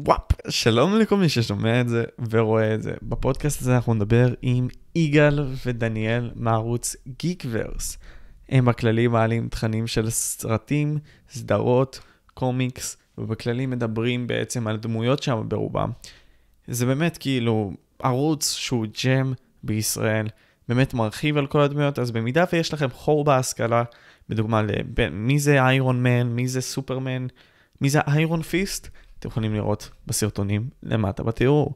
וואפ, שלום לכל מי ששומע את זה ורואה את זה. בפודקאסט הזה אנחנו נדבר עם יגאל ודניאל מערוץ גיקוורס. הם בכללי מעלים תכנים של סרטים, סדרות, קומיקס, ובכללי מדברים בעצם על דמויות שם ברובם. זה באמת כאילו ערוץ שהוא ג'ם בישראל, באמת מרחיב על כל הדמויות, אז במידה ויש לכם חור בהשכלה, בדוגמה למי זה איירון מן, מי זה סופרמן, מי זה איירון פיסט, אתם יכולים לראות בסרטונים למטה בתיאור.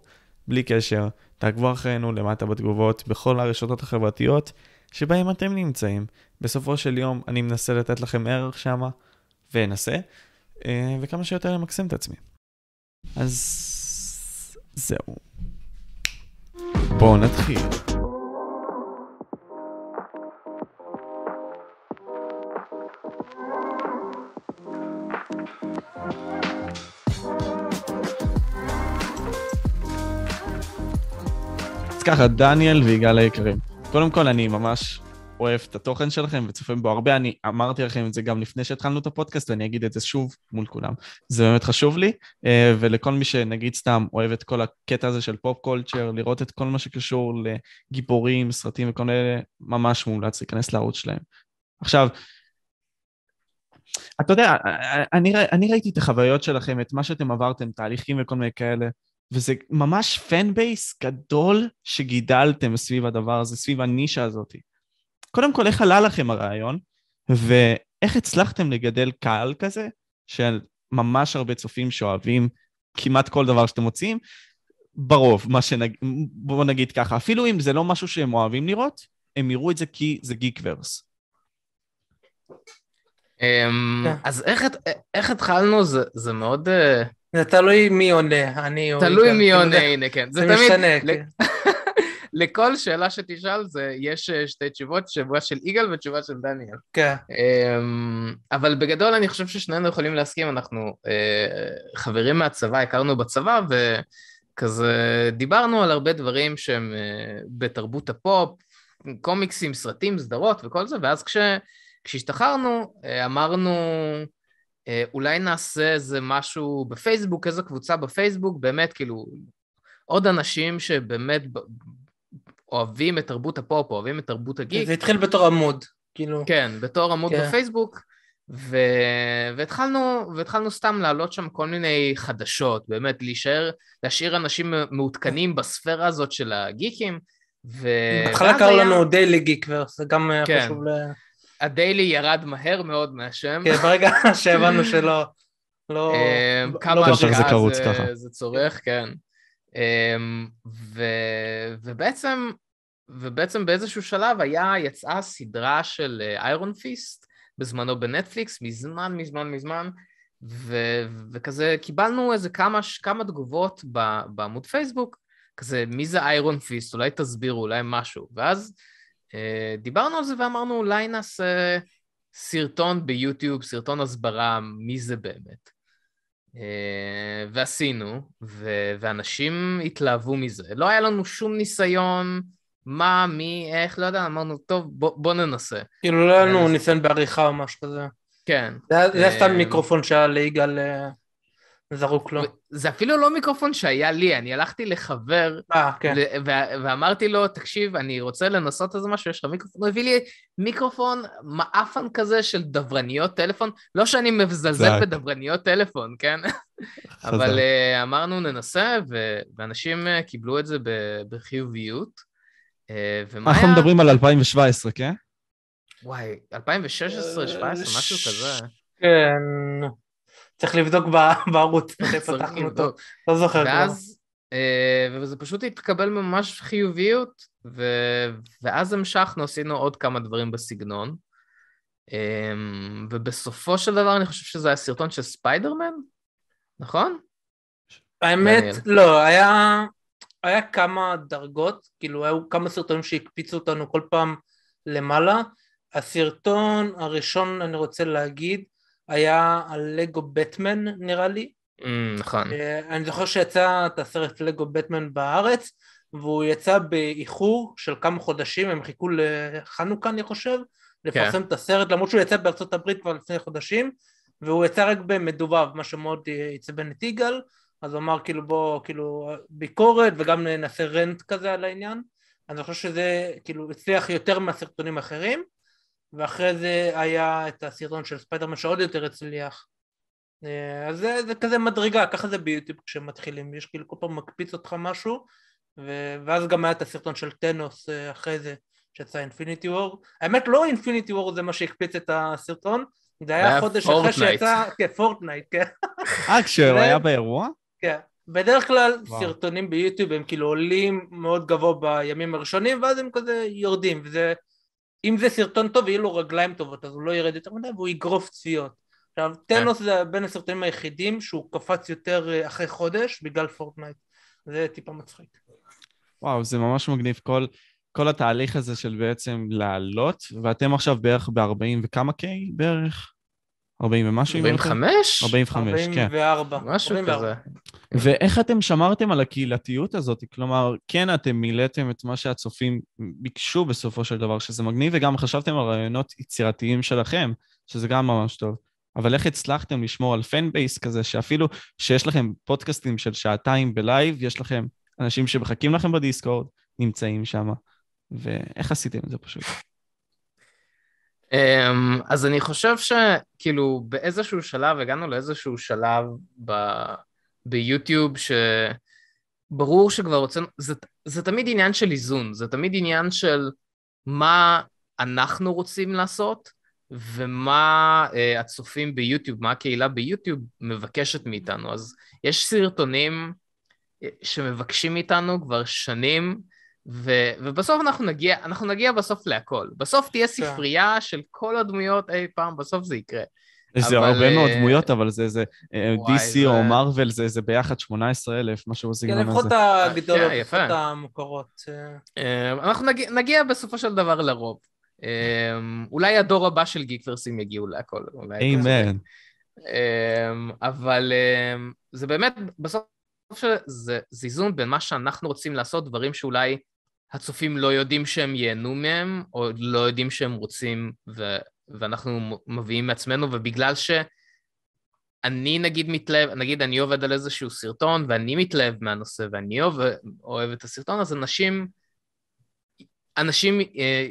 בלי קשר, תעקבו אחרינו למטה בתגובות בכל הרשתות החברתיות שבהם אתם נמצאים. בסופו של יום אני מנסה לתת לכם ערך שמה, ואנסה, אה, וכמה שיותר למקסם את עצמי. אז זהו. בואו נתחיל. אז ככה, דניאל ויגאל היקרים. קודם כל, אני ממש אוהב את התוכן שלכם וצופה בו הרבה. אני אמרתי לכם את זה גם לפני שהתחלנו את הפודקאסט, ואני אגיד את זה שוב מול כולם. זה באמת חשוב לי, אה, ולכל מי שנגיד סתם אוהב את כל הקטע הזה של פופ קולצ'ר, לראות את כל מה שקשור לגיבורים, סרטים וכל אלה, ממש מומלץ להיכנס לערוץ שלהם. עכשיו, אתה יודע, אני, אני ראיתי את החוויות שלכם, את מה שאתם עברתם, תהליכים וכל מיני כאלה. וזה ממש fan base גדול שגידלתם סביב הדבר הזה, סביב הנישה הזאת. קודם כל, איך עלה לכם הרעיון, ואיך הצלחתם לגדל קהל כזה, של ממש הרבה צופים שאוהבים כמעט כל דבר שאתם מוציאים, ברוב, מה שנגיד, בואו נגיד ככה, אפילו אם זה לא משהו שהם אוהבים לראות, הם יראו את זה כי זה גיק וורס. אמ, כן. אז איך התחלנו? זה מאוד... זה תלוי מי עונה, אני או... תלוי מי עונה, הנה, כן. זה תמיד... משנה, כן. לכל שאלה שתשאל זה, יש אה, שתי תשובות, תשובה של יגאל ותשובה של דניאל. כן. אמ, אבל בגדול אני חושב ששנינו יכולים להסכים, אנחנו אה, חברים מהצבא, הכרנו בצבא, וכזה דיברנו על הרבה דברים שהם אה, בתרבות הפופ, קומיקסים, סרטים, סדרות וכל זה, ואז כש... כשהשתחררנו, אמרנו, אולי נעשה איזה משהו בפייסבוק, איזו קבוצה בפייסבוק, באמת, כאילו, עוד אנשים שבאמת אוהבים את תרבות הפופ, אוהבים את תרבות הגיק. זה התחיל בתור עמוד, כאילו. כן, בתור עמוד כן. בפייסבוק, ו... והתחלנו, והתחלנו סתם להעלות שם כל מיני חדשות, באמת, להישאר, להשאיר אנשים מעודכנים בספירה הזאת של הגיקים, ו... בהתחלה קראו היה... לנו דיילי גיק, וזה גם כן. חשוב ל... הדיילי ירד מהר מאוד מהשם. כן, ברגע שהבנו שלא... לא... כמה לא השקעה זה, צורך, כן. ו, ובעצם, ובעצם באיזשהו שלב היה, יצאה סדרה של איירון אה, פיסט, בזמנו בנטפליקס, מזמן, מזמן, מזמן, ו, וכזה קיבלנו איזה כמה, כמה תגובות בעמוד פייסבוק, כזה, מי זה איירון פיסט? אולי תסבירו, אולי משהו. ואז אה, דיברנו על זה ואמרנו אולי נעשה סרטון ביוטיוב, סרטון הסברה, מי זה באמת. אה, ועשינו, ו- ואנשים התלהבו מזה. לא היה לנו שום ניסיון, מה, מי, איך, לא יודע, אמרנו, טוב, בוא, בוא ננסה. כאילו לא היה לנו ניסיון בעריכה או משהו כזה. כן. זה היה סתם אה, מיקרופון שהיה ליגאל זרוק לו. זה אפילו לא מיקרופון שהיה לי, אני הלכתי לחבר, 아, כן. ואמרתי לו, תקשיב, אני רוצה לנסות איזה משהו, יש לך מיקרופון? הוא הביא לי מיקרופון מעפן כזה של דברניות טלפון, לא שאני מזלזל בדברניות טלפון, כן? אבל uh, אמרנו ננסה, ואנשים uh, קיבלו את זה בחיוביות. Uh, אנחנו היה... מדברים על 2017, כן? וואי, 2016, 2017, משהו כזה. כן. צריך לבדוק בערוץ, פתחנו אותו, לא זוכר כבר. אה, וזה פשוט התקבל ממש חיוביות, ו... ואז המשכנו, עשינו עוד כמה דברים בסגנון. אה, ובסופו של דבר אני חושב שזה היה סרטון של ספיידרמן, נכון? האמת, לא, היה, היה כמה דרגות, כאילו היו כמה סרטונים שהקפיצו אותנו כל פעם למעלה. הסרטון הראשון, אני רוצה להגיד, היה על לגו בטמן נראה לי. Mm, נכון. אה, אני זוכר שיצא את הסרט לגו בטמן בארץ, והוא יצא באיחור של כמה חודשים, הם חיכו לחנוכה אני חושב, לפרסם כן. את הסרט, למרות שהוא יצא בארצות הברית כבר לפני חודשים, והוא יצא רק במדובב, מה שמאוד עצבן את יגאל, אז הוא אמר כאילו בוא, כאילו ביקורת וגם נעשה רנט כזה על העניין, אז אני חושב שזה כאילו הצליח יותר מהסרטונים האחרים, ואחרי זה היה את הסרטון של ספיידרמן שעוד יותר הצליח. אה, אז זה, זה כזה מדרגה, ככה זה ביוטיוב כשמתחילים, יש כאילו כל פעם מקפיץ אותך משהו, ו... ואז גם היה את הסרטון של טנוס אה, אחרי זה, שיצא אינפיניטי וור. האמת לא אינפיניטי וור זה מה שהקפיץ את הסרטון, זה היה חודש אחרי שיצא, כן, פורטנייט, כן. אה, כשהוא היה באירוע? כן. בדרך כלל וואו. סרטונים ביוטיוב הם כאילו עולים מאוד גבוה בימים הראשונים ואז הם כזה יורדים וזה אם זה סרטון טוב יהיו לו רגליים טובות אז הוא לא ירד יותר מדי והוא יגרוף צפיות עכשיו טנוס כן. זה בין הסרטונים היחידים שהוא קפץ יותר אה, אחרי חודש בגלל פורטנייט זה טיפה מצחיק וואו זה ממש מגניב כל, כל התהליך הזה של בעצם לעלות ואתם עכשיו בערך ב-40 וכמה קיי בערך? 40 ומשהו? 45? 45, כן. 44. משהו כזה. ואיך אתם שמרתם על הקהילתיות הזאת? כלומר, כן, אתם מילאתם את מה שהצופים ביקשו בסופו של דבר, שזה מגניב, וגם חשבתם על רעיונות יצירתיים שלכם, שזה גם ממש טוב. אבל איך הצלחתם לשמור על fan base כזה, שאפילו שיש לכם פודקאסטים של שעתיים ב live, יש לכם אנשים שמחכים לכם בדיסקורד, נמצאים שם. ואיך עשיתם את זה פשוט? אמ, אז אני חושב שכאילו באיזשהו שלב, הגענו לאיזשהו שלב ב... ביוטיוב שברור שכבר רוצים, זה, זה תמיד עניין של איזון, זה תמיד עניין של מה אנחנו רוצים לעשות ומה uh, הצופים ביוטיוב, מה הקהילה ביוטיוב מבקשת מאיתנו. אז יש סרטונים אה, שמבקשים מאיתנו כבר שנים, ו, ובסוף אנחנו נגיע, אנחנו נגיע בסוף להכל. בסוף תהיה כן. ספרייה של כל הדמויות אי פעם, בסוף זה יקרה. זה אבל... הרבה מאוד אה, דמויות, אבל זה, זה אה, וואי, DC זה... או מרוויל, זה, זה ביחד 18,000, משהו בסגנון הזה. כן, לפחות הגדולות, כן, לפחות המקורות. אה. אנחנו נגיע, נגיע בסופו של דבר לרוב. אולי הדור הבא של גיקוורסים יגיעו להכל. אמן. אבל זה באמת, בסוף זה איזון בין מה שאנחנו רוצים לעשות, דברים שאולי הצופים לא יודעים שהם ייהנו מהם, או לא יודעים שהם רוצים, ו... ואנחנו מביאים מעצמנו, ובגלל שאני נגיד מתלהב, נגיד אני עובד על איזשהו סרטון, ואני מתלהב מהנושא, ואני אוהב, אוהב את הסרטון, אז אנשים, אנשים אה,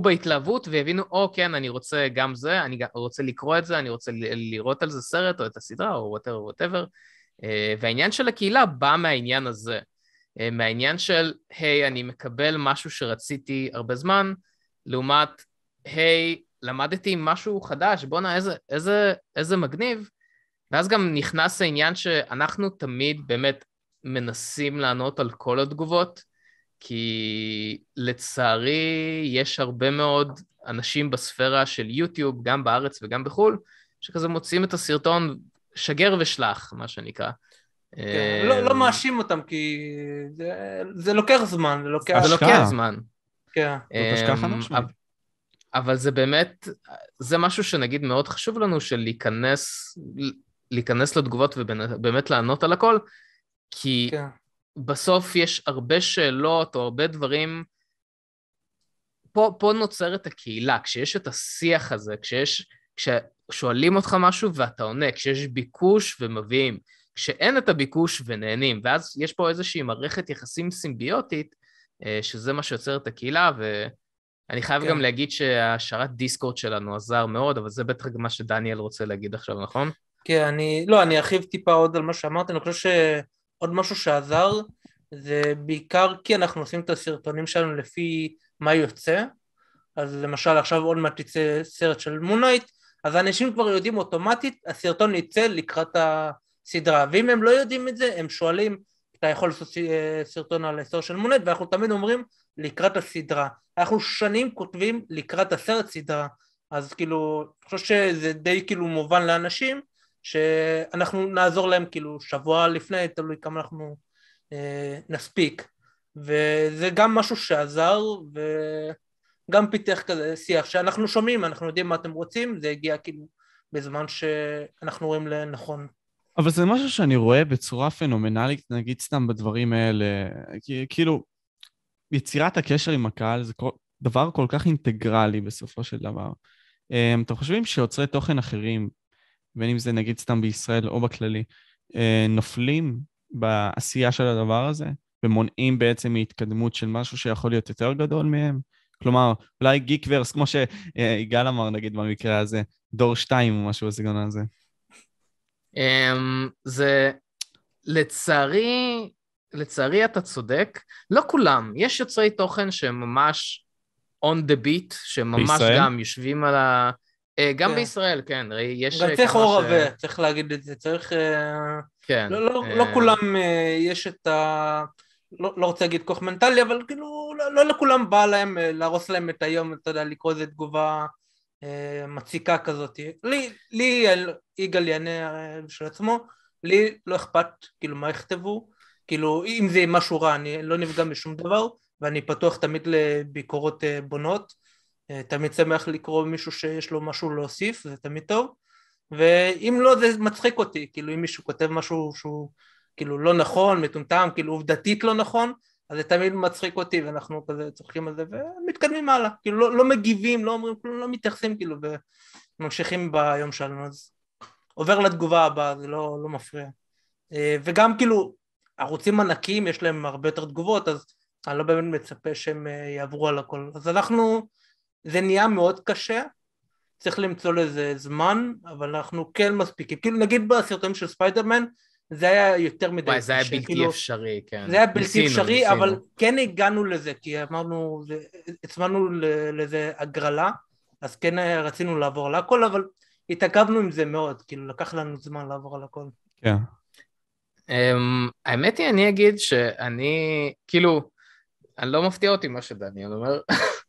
בהתלהבות ויבינו, או כן, אני רוצה גם זה, אני רוצה לקרוא את זה, אני רוצה לראות על זה סרט, או את הסדרה, או whatever whatever. אה, והעניין של הקהילה בא מהעניין הזה. אה, מהעניין של, היי, אני מקבל משהו שרציתי הרבה זמן, לעומת, היי, למדתי משהו חדש, בואנה, איזה, איזה, איזה מגניב. ואז גם נכנס העניין שאנחנו תמיד באמת מנסים לענות על כל התגובות, כי לצערי יש הרבה מאוד אנשים בספירה של יוטיוב, גם בארץ וגם בחו"ל, שכזה מוצאים את הסרטון שגר ושלח, מה שנקרא. כן, לא, לא מאשים אותם, כי זה, זה לוקח זמן, זה לוקח... זה לוקח זמן. כן. משמעית. אבל זה באמת, זה משהו שנגיד מאוד חשוב לנו, של להיכנס, להיכנס לתגובות ובאמת לענות על הכל, כי כן. בסוף יש הרבה שאלות או הרבה דברים, פה, פה נוצרת הקהילה, כשיש את השיח הזה, כשיש, כששואלים אותך משהו ואתה עונה, כשיש ביקוש ומביאים, כשאין את הביקוש ונהנים, ואז יש פה איזושהי מערכת יחסים סימביוטית, אה, שזה מה שיוצר את הקהילה, ואני חייב כן. גם להגיד שהשארת דיסקורד שלנו עזר מאוד, אבל זה בטח גם מה שדניאל רוצה להגיד עכשיו, נכון? כן, אני, לא, אני ארחיב טיפה עוד על מה שאמרתי, אני חושב שעוד משהו שעזר, זה בעיקר כי אנחנו עושים את הסרטונים שלנו לפי מה יוצא, אז למשל עכשיו עוד מעט יצא סרט של מונייט, אז אנשים כבר יודעים אוטומטית, הסרטון יצא לקראת הסדרה, ואם הם לא יודעים את זה, הם שואלים אתה יכול לעשות אה, סרטון על ההיסטוריה של מונט ואנחנו תמיד אומרים לקראת הסדרה. אנחנו שנים כותבים לקראת הסרט סדרה, אז כאילו, אני חושב שזה די כאילו מובן לאנשים שאנחנו נעזור להם כאילו שבוע לפני, תלוי כמה אנחנו אה, נספיק. וזה גם משהו שעזר וגם פיתח כזה שיח שאנחנו שומעים, אנחנו יודעים מה אתם רוצים, זה הגיע כאילו בזמן שאנחנו רואים לנכון. אבל זה משהו שאני רואה בצורה פנומנלית, נגיד סתם בדברים האלה, כאילו, יצירת הקשר עם הקהל זה דבר כל כך אינטגרלי בסופו של דבר. אמ, אתם חושבים שיוצרי תוכן אחרים בין אם זה נגיד סתם בישראל או בכללי, אה, נופלים בעשייה של הדבר הזה, ומונעים בעצם מהתקדמות של משהו שיכול להיות יותר גדול מהם? כלומר, אולי גיקוורס, כמו שיגאל אמר, נגיד, במקרה הזה, דור שתיים או משהו בסגנון הזה. Um, זה, לצערי, לצערי אתה צודק. לא כולם, יש יוצרי תוכן שהם ממש on the beat, שממש בישראל? גם יושבים על ה... אה, גם כן. בישראל, כן, יש... גם צריך אור עבה, ש... צריך להגיד את זה, צריך... אה, כן. לא, לא, לא כולם יש את ה... לא, לא רוצה להגיד כוח מנטלי, אבל כאילו לא, לא לכולם בא להם להרוס להם את היום, אתה יודע, לקרוא איזה תגובה אה, מציקה כזאת. לי, לי יגאל יענה של עצמו, לי לא אכפת כאילו מה יכתבו, כאילו אם זה משהו רע אני לא נפגע משום דבר ואני פתוח תמיד לביקורות אה, בונות, אה, תמיד שמח לקרוא מישהו שיש לו משהו להוסיף, זה תמיד טוב, ואם לא זה מצחיק אותי, כאילו אם מישהו כותב משהו שהוא כאילו לא נכון, מטומטם, כאילו עובדתית לא נכון, אז זה תמיד מצחיק אותי ואנחנו כזה צוחקים על זה ומתקדמים הלאה, כאילו לא, לא מגיבים, לא אומרים, כאילו לא מתייחסים כאילו וממשיכים ביום שלנו, אז עובר לתגובה הבאה, זה לא, לא מפריע. אה, וגם כאילו ערוצים ענקיים יש להם הרבה יותר תגובות, אז אני לא באמת מצפה שהם אה, יעברו על הכל. אז אנחנו, זה נהיה מאוד קשה, צריך למצוא לזה זמן, אבל אנחנו כן מספיקים. כאילו נגיד בסרטונים של ספיידרמן, זה היה יותר מדי וואי, זה היה בלתי כאילו, אפשרי, כן. זה היה בלתי ניסינו, אפשרי, ניסינו. אבל כן הגענו לזה, כי אמרנו, הצמדנו לזה הגרלה, אז כן רצינו לעבור על הכל, אבל התעכבנו עם זה מאוד, כאילו לקח לנו זמן לעבור על הכל. כן. Um, האמת היא, אני אגיד שאני, כאילו, אני לא מפתיע אותי מה שדניאל אומר,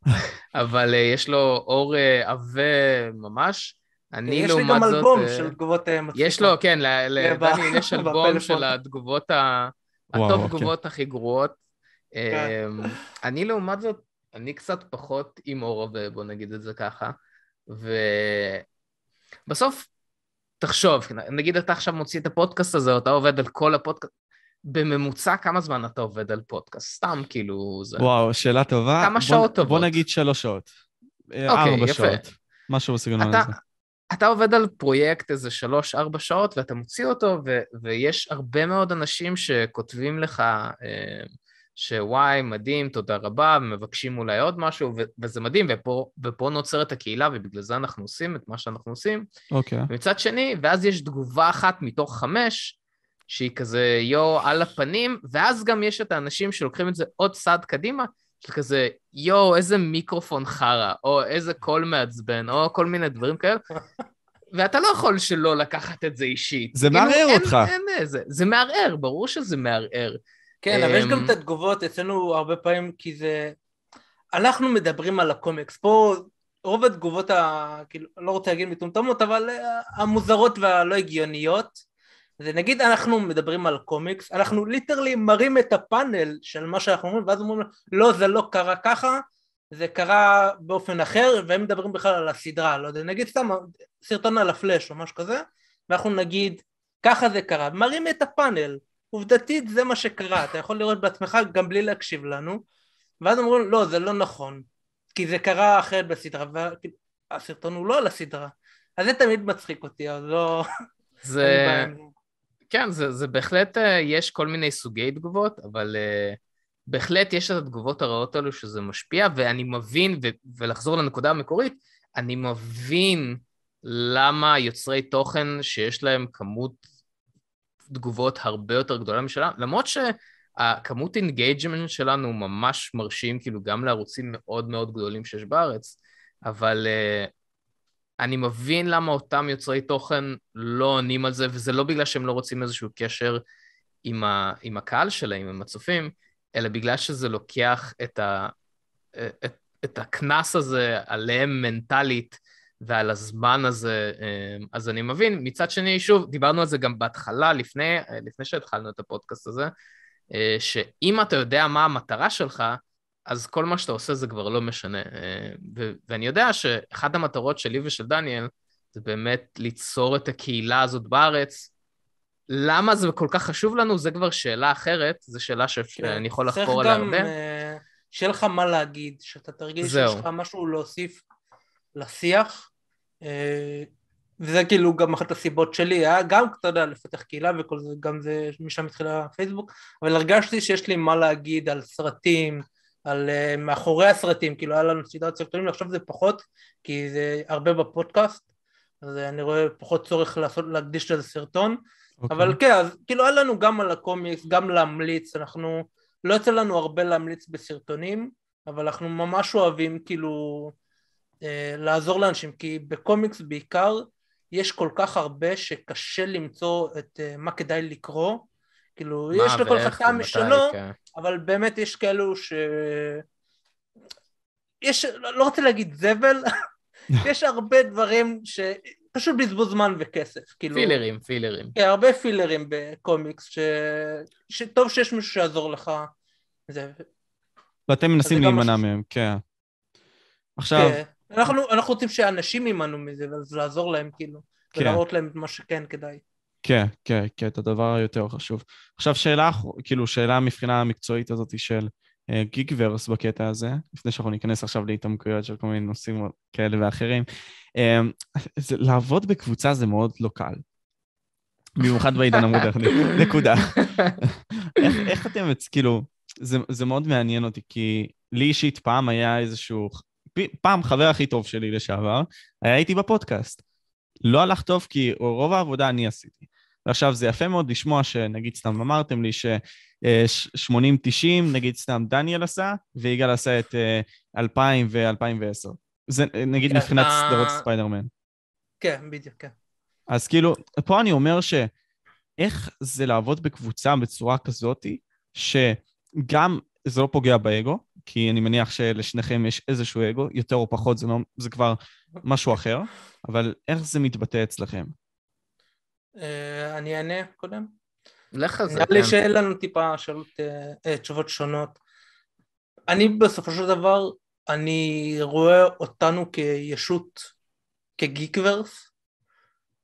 אבל uh, יש לו אור uh, עבה ממש. אני לעומת זאת... יש לי גם אלבום uh, של תגובות מצחיקות. יש לו, כן, לדניאל יש אלבום של התגובות, ה... הטוב אוקיי. תגובות הכי גרועות. כן. Um, אני לעומת זאת, אני קצת פחות עם אור בוא נגיד את זה ככה. ובסוף, תחשוב, נגיד אתה עכשיו מוציא את הפודקאסט הזה, או אתה עובד על כל הפודקאסט, בממוצע כמה זמן אתה עובד על פודקאסט? סתם כאילו זה... וואו, שאלה טובה. כמה בוא, שעות טובות? בוא נגיד שלוש שעות. אוקיי, ארבע יפה. שעות. משהו בסגנון הזה. אתה עובד על פרויקט איזה שלוש-ארבע שעות ואתה מוציא אותו, ו- ויש הרבה מאוד אנשים שכותבים לך אה, שוואי, מדהים, תודה רבה, ומבקשים אולי עוד משהו, ו- וזה מדהים, ופה, ופה נוצרת הקהילה, ובגלל זה אנחנו עושים את מה שאנחנו עושים. אוקיי. Okay. ומצד שני, ואז יש תגובה אחת מתוך חמש, שהיא כזה יו על הפנים, ואז גם יש את האנשים שלוקחים את זה עוד צעד קדימה, כזה יואו, איזה מיקרופון חרא, או איזה קול מעצבן, או כל מיני דברים כאלה. ואתה לא יכול שלא לקחת את זה אישית. זה כאילו, מערער אין, אותך. אין, אין, זה, זה מערער, ברור שזה מערער. כן, אבל יש גם אמ, את התגובות אצלנו הרבה פעמים, כי זה... אנחנו מדברים על הקומיקס. פה רוב התגובות, ה... כאילו, לא רוצה להגיד מטומטמות, אבל אה, המוזרות והלא הגיוניות, זה נגיד אנחנו מדברים על קומיקס, אנחנו ליטרלי מראים את הפאנל של מה שאנחנו אומרים, ואז אומרים לא זה לא קרה ככה, זה קרה באופן אחר, והם מדברים בכלל על הסדרה, לא יודע, נגיד סתם סרטון על הפלאש או משהו כזה, ואנחנו נגיד ככה זה קרה, מראים את הפאנל, עובדתית זה מה שקרה, אתה יכול לראות בעצמך גם בלי להקשיב לנו, ואז אומרים לא זה לא נכון, כי זה קרה אחרת בסדרה, והסרטון הוא לא על הסדרה, אז זה תמיד מצחיק אותי, אז לא... זה... כן, זה, זה בהחלט, אה, יש כל מיני סוגי תגובות, אבל uh, בהחלט יש את התגובות הרעות האלו שזה משפיע, ואני מבין, ו- ולחזור לנקודה המקורית, אני מבין למה יוצרי תוכן שיש להם כמות תגובות הרבה יותר גדולה משלנו, למרות שהכמות engagement שלנו ממש מרשים, כאילו גם לערוצים מאוד מאוד גדולים שיש בארץ, אבל uh, אני מבין למה אותם יוצרי תוכן לא עונים על זה, וזה לא בגלל שהם לא רוצים איזשהו קשר עם, ה, עם הקהל שלהם, עם הצופים, אלא בגלל שזה לוקח את, ה, את, את הקנס הזה עליהם מנטלית ועל הזמן הזה, אה, אז אני מבין. מצד שני, שוב, דיברנו על זה גם בהתחלה, לפני, לפני שהתחלנו את הפודקאסט הזה, אה, שאם אתה יודע מה המטרה שלך, אז כל מה שאתה עושה זה כבר לא משנה. אה, ו- ואני יודע שאחת המטרות שלי ושל דניאל זה באמת ליצור את הקהילה הזאת בארץ. למה זה כל כך חשוב לנו, זה כבר שאלה אחרת, זו שאלה שאני כן, יכול לחקור עליה הרבה. צריך גם uh, שיהיה לך מה להגיד, שאתה תרגיש שיש לך משהו להוסיף לשיח. Uh, וזה כאילו גם אחת הסיבות שלי, היה גם, אתה יודע, לפתח קהילה וכל זה, גם זה, משם התחיל הפייסבוק, אבל הרגשתי שיש לי מה להגיד על סרטים, על uh, מאחורי הסרטים, כאילו היה לנו סדרת סרטונים, עכשיו זה פחות, כי זה הרבה בפודקאסט, אז אני רואה פחות צורך לעשות, להקדיש לזה סרטון, okay. אוקיי. אבל כן, אז כאילו היה לנו גם על הקומיקס, גם להמליץ, אנחנו, לא יוצא לנו הרבה להמליץ בסרטונים, אבל אנחנו ממש אוהבים כאילו אה, לעזור לאנשים, כי בקומיקס בעיקר יש כל כך הרבה שקשה למצוא את אה, מה כדאי לקרוא, כאילו יש לכל אחד טעם משלו. אבל באמת יש כאלו ש... יש, לא רוצה להגיד זבל, יש הרבה דברים ש... פשוט בזבוז זמן וכסף, כאילו... פילרים, פילרים. כן, הרבה פילרים בקומיקס, ש... שטוב שיש מישהו שיעזור לך. זה... ואתם מנסים להימנע מהם, כן. עכשיו... כן. אנחנו, אנחנו רוצים שאנשים יימנעו מזה, ואז לעזור להם, כאילו, כן. ולהראות להם את מה שכן כדאי. כן, כן, כן, את הדבר היותר חשוב. עכשיו, שאלה, כאילו, שאלה מבחינה המקצועית הזאת של uh, גיגוורס בקטע הזה, לפני שאנחנו ניכנס עכשיו להתעמקויות של כל מיני נושאים כאלה ואחרים, uh, זה, לעבוד בקבוצה זה מאוד לא קל. במיוחד בעידן המודרני, נקודה. איך, איך אתם, כאילו, זה, זה מאוד מעניין אותי, כי לי אישית פעם היה איזשהו פעם חבר הכי טוב שלי לשעבר, היה איתי בפודקאסט. לא הלך טוב כי רוב העבודה אני עשיתי. ועכשיו זה יפה מאוד לשמוע שנגיד סתם אמרתם לי ש-80-90 נגיד סתם דניאל עשה, ויגאל עשה את 2000 ו-2010. זה נגיד כן, מבחינת סדרות ספיידרמן. כן, בדיוק, כן. אז כאילו, פה אני אומר שאיך זה לעבוד בקבוצה בצורה כזאתי, שגם זה לא פוגע באגו, כי אני מניח שלשניכם יש איזשהו אגו, יותר או פחות, זה, לא, זה כבר משהו אחר, אבל איך זה מתבטא אצלכם? אה, אני אענה קודם. לך על זה. נראה לי כן. שאין לנו טיפה שאלות, אה, אה, תשובות שונות. אני בסופו של דבר, אני רואה אותנו כישות, כגיקוורס,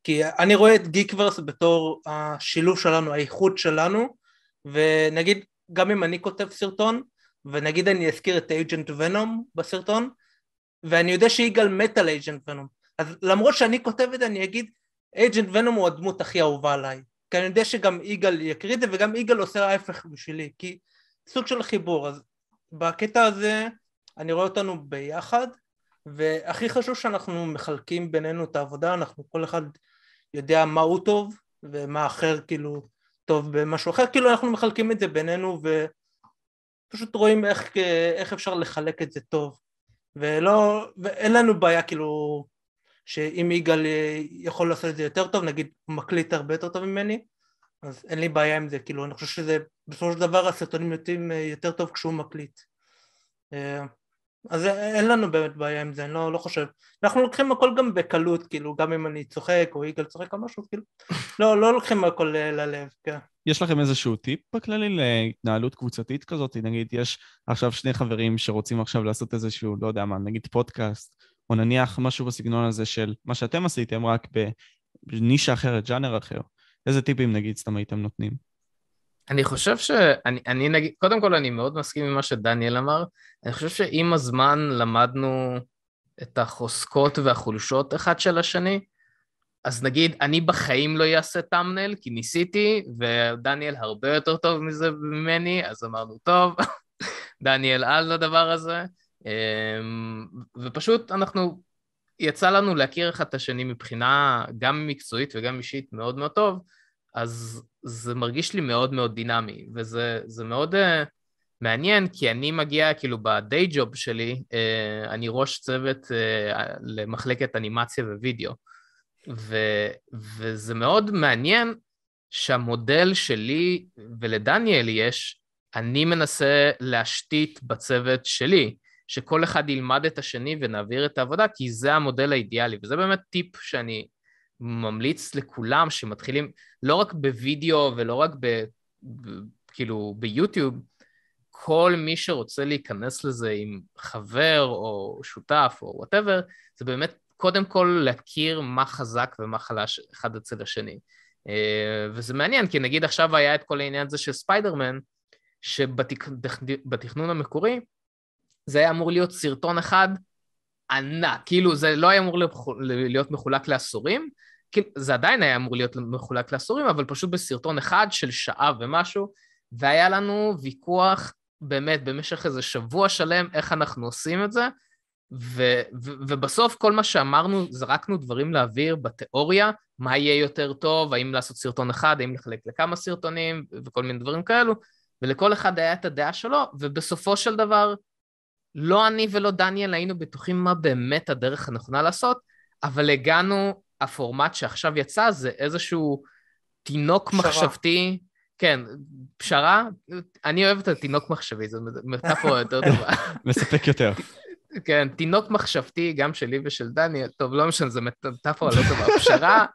כי אני רואה את גיקוורס בתור השילוב שלנו, האיחוד שלנו, ונגיד, גם אם אני כותב סרטון, ונגיד אני אזכיר את אייג'נט ונום בסרטון, ואני יודע שיגאל מת על אייג'נט ונום, אז למרות שאני כותב את זה אני אגיד אייג'נט ונום הוא הדמות הכי אהובה עליי, כי אני יודע שגם יגאל יקריא את זה וגם יגאל עושה ההפך בשבילי, כי סוג של חיבור, אז בקטע הזה אני רואה אותנו ביחד, והכי חשוב שאנחנו מחלקים בינינו את העבודה, אנחנו כל אחד יודע מה הוא טוב ומה אחר כאילו טוב במשהו אחר, כאילו אנחנו מחלקים את זה בינינו ו... פשוט רואים איך, איך אפשר לחלק את זה טוב. ולא, ואין לנו בעיה כאילו שאם יגאל יכול לעשות את זה יותר טוב, נגיד הוא מקליט הרבה יותר טוב ממני אז אין לי בעיה עם זה, כאילו אני חושב שזה בסופו של דבר הסרטונים יוצאים יותר טוב כשהוא מקליט אה, אז אין לנו באמת בעיה עם זה, אני לא, לא חושב. אנחנו לוקחים הכל גם בקלות, כאילו, גם אם אני צוחק או יגאל צוחק או משהו, כאילו, לא, לא לוקחים הכל ללב, כן. יש לכם איזשהו טיפ בכללי להתנהלות קבוצתית כזאת? נגיד, יש עכשיו שני חברים שרוצים עכשיו לעשות איזשהו, לא יודע מה, נגיד פודקאסט, או נניח משהו בסגנון הזה של מה שאתם עשיתם, רק בנישה אחרת, ג'אנר אחר. איזה טיפים, נגיד, סתם הייתם נותנים? אני חושב שאני אני נגיד, קודם כל אני מאוד מסכים עם מה שדניאל אמר, אני חושב שעם הזמן למדנו את החוזקות והחולשות אחד של השני, אז נגיד, אני בחיים לא אעשה טאמנל, כי ניסיתי, ודניאל הרבה יותר טוב מזה ממני, אז אמרנו, טוב, דניאל על לדבר הזה, ופשוט אנחנו, יצא לנו להכיר אחד את השני מבחינה גם מקצועית וגם אישית מאוד מאוד טוב, אז זה מרגיש לי מאוד מאוד דינמי, וזה מאוד uh, מעניין, כי אני מגיע, כאילו, בדיי ג'וב שלי, uh, אני ראש צוות uh, למחלקת אנימציה ווידאו, ו, וזה מאוד מעניין שהמודל שלי ולדניאל יש, אני מנסה להשתית בצוות שלי, שכל אחד ילמד את השני ונעביר את העבודה, כי זה המודל האידיאלי, וזה באמת טיפ שאני ממליץ לכולם שמתחילים לא רק בווידאו ולא רק ב, ב, כאילו ביוטיוב, כל מי שרוצה להיכנס לזה עם חבר או שותף או whatever, זה באמת קודם כל להכיר מה חזק ומה חלש אחד אצל השני. אה, וזה מעניין, כי נגיד עכשיו היה את כל העניין הזה של ספיידרמן, שבתכנון המקורי זה היה אמור להיות סרטון אחד ענק, כאילו זה לא היה אמור להיות מחולק לעשורים, כאילו, זה עדיין היה אמור להיות מחולק לעשורים, אבל פשוט בסרטון אחד של שעה ומשהו, והיה לנו ויכוח באמת במשך איזה שבוע שלם איך אנחנו עושים את זה, ו- ו- ובסוף כל מה שאמרנו, זרקנו דברים לאוויר בתיאוריה, מה יהיה יותר טוב, האם לעשות סרטון אחד, האם לחלק לכמה סרטונים, וכל מיני דברים כאלו, ולכל אחד היה את הדעה שלו, ובסופו של דבר, לא אני ולא דניאל היינו בטוחים מה באמת הדרך הנכונה לעשות, אבל הגענו, הפורמט שעכשיו יצא זה איזשהו תינוק פשרה. מחשבתי, כן, פשרה, אני אוהב את התינוק מחשבי, זו מטאפורה יותר טובה. מספק יותר. כן, תינוק מחשבתי, גם שלי ושל דניאל, טוב, לא משנה, זו מטאפורה לא טובה, פשרה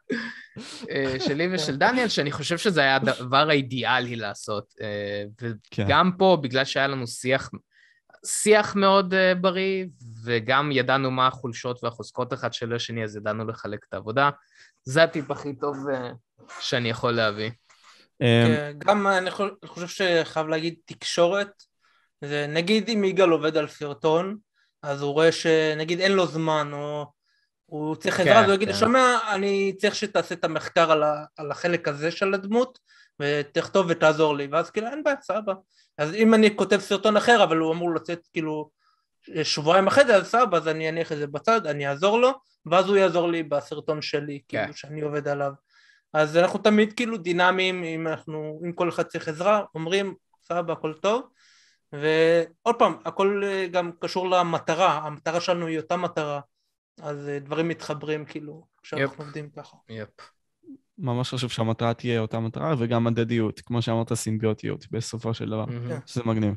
אה, שלי ושל דניאל, שאני חושב שזה היה הדבר האידיאלי לעשות. אה, כן. וגם פה, בגלל שהיה לנו שיח, שיח מאוד אה, בריא, וגם ידענו מה החולשות והחוזקות אחד של השני, אז ידענו לחלק את העבודה. זה הטיפ הכי טוב שאני יכול להביא. כן, גם אני חושב שחייב להגיד תקשורת, זה נגיד אם יגאל עובד על סרטון, אז הוא רואה שנגיד אין לו זמן, או הוא צריך כן, עזרה, אז הוא יגיד, כן. שומע, אני צריך שתעשה את המחקר על, ה, על החלק הזה של הדמות, ותכתוב ותעזור לי, ואז כאילו אין בעיה, סבבה. אז אם אני כותב סרטון אחר, אבל הוא אמור לצאת כאילו שבועיים אחרי זה, אז סבבה, אז אני אניח את זה בצד, אני אעזור לו, ואז הוא יעזור לי בסרטון שלי, כן. כאילו, שאני עובד עליו. אז אנחנו תמיד כאילו דינמיים, אם אנחנו, אם כל אחד צריך עזרה, אומרים, סבבה, הכל טוב. ועוד פעם, הכל אה, גם קשור למטרה, המטרה שלנו היא אותה מטרה, אז אה, דברים מתחברים כאילו, כשאנחנו עובדים ככה. יפ. ממש חשוב שהמטרה תהיה אותה מטרה, וגם הדדיות, כמו שאמרת, סימביוטיות, בסופו של דבר, mm-hmm. שזה מגניב.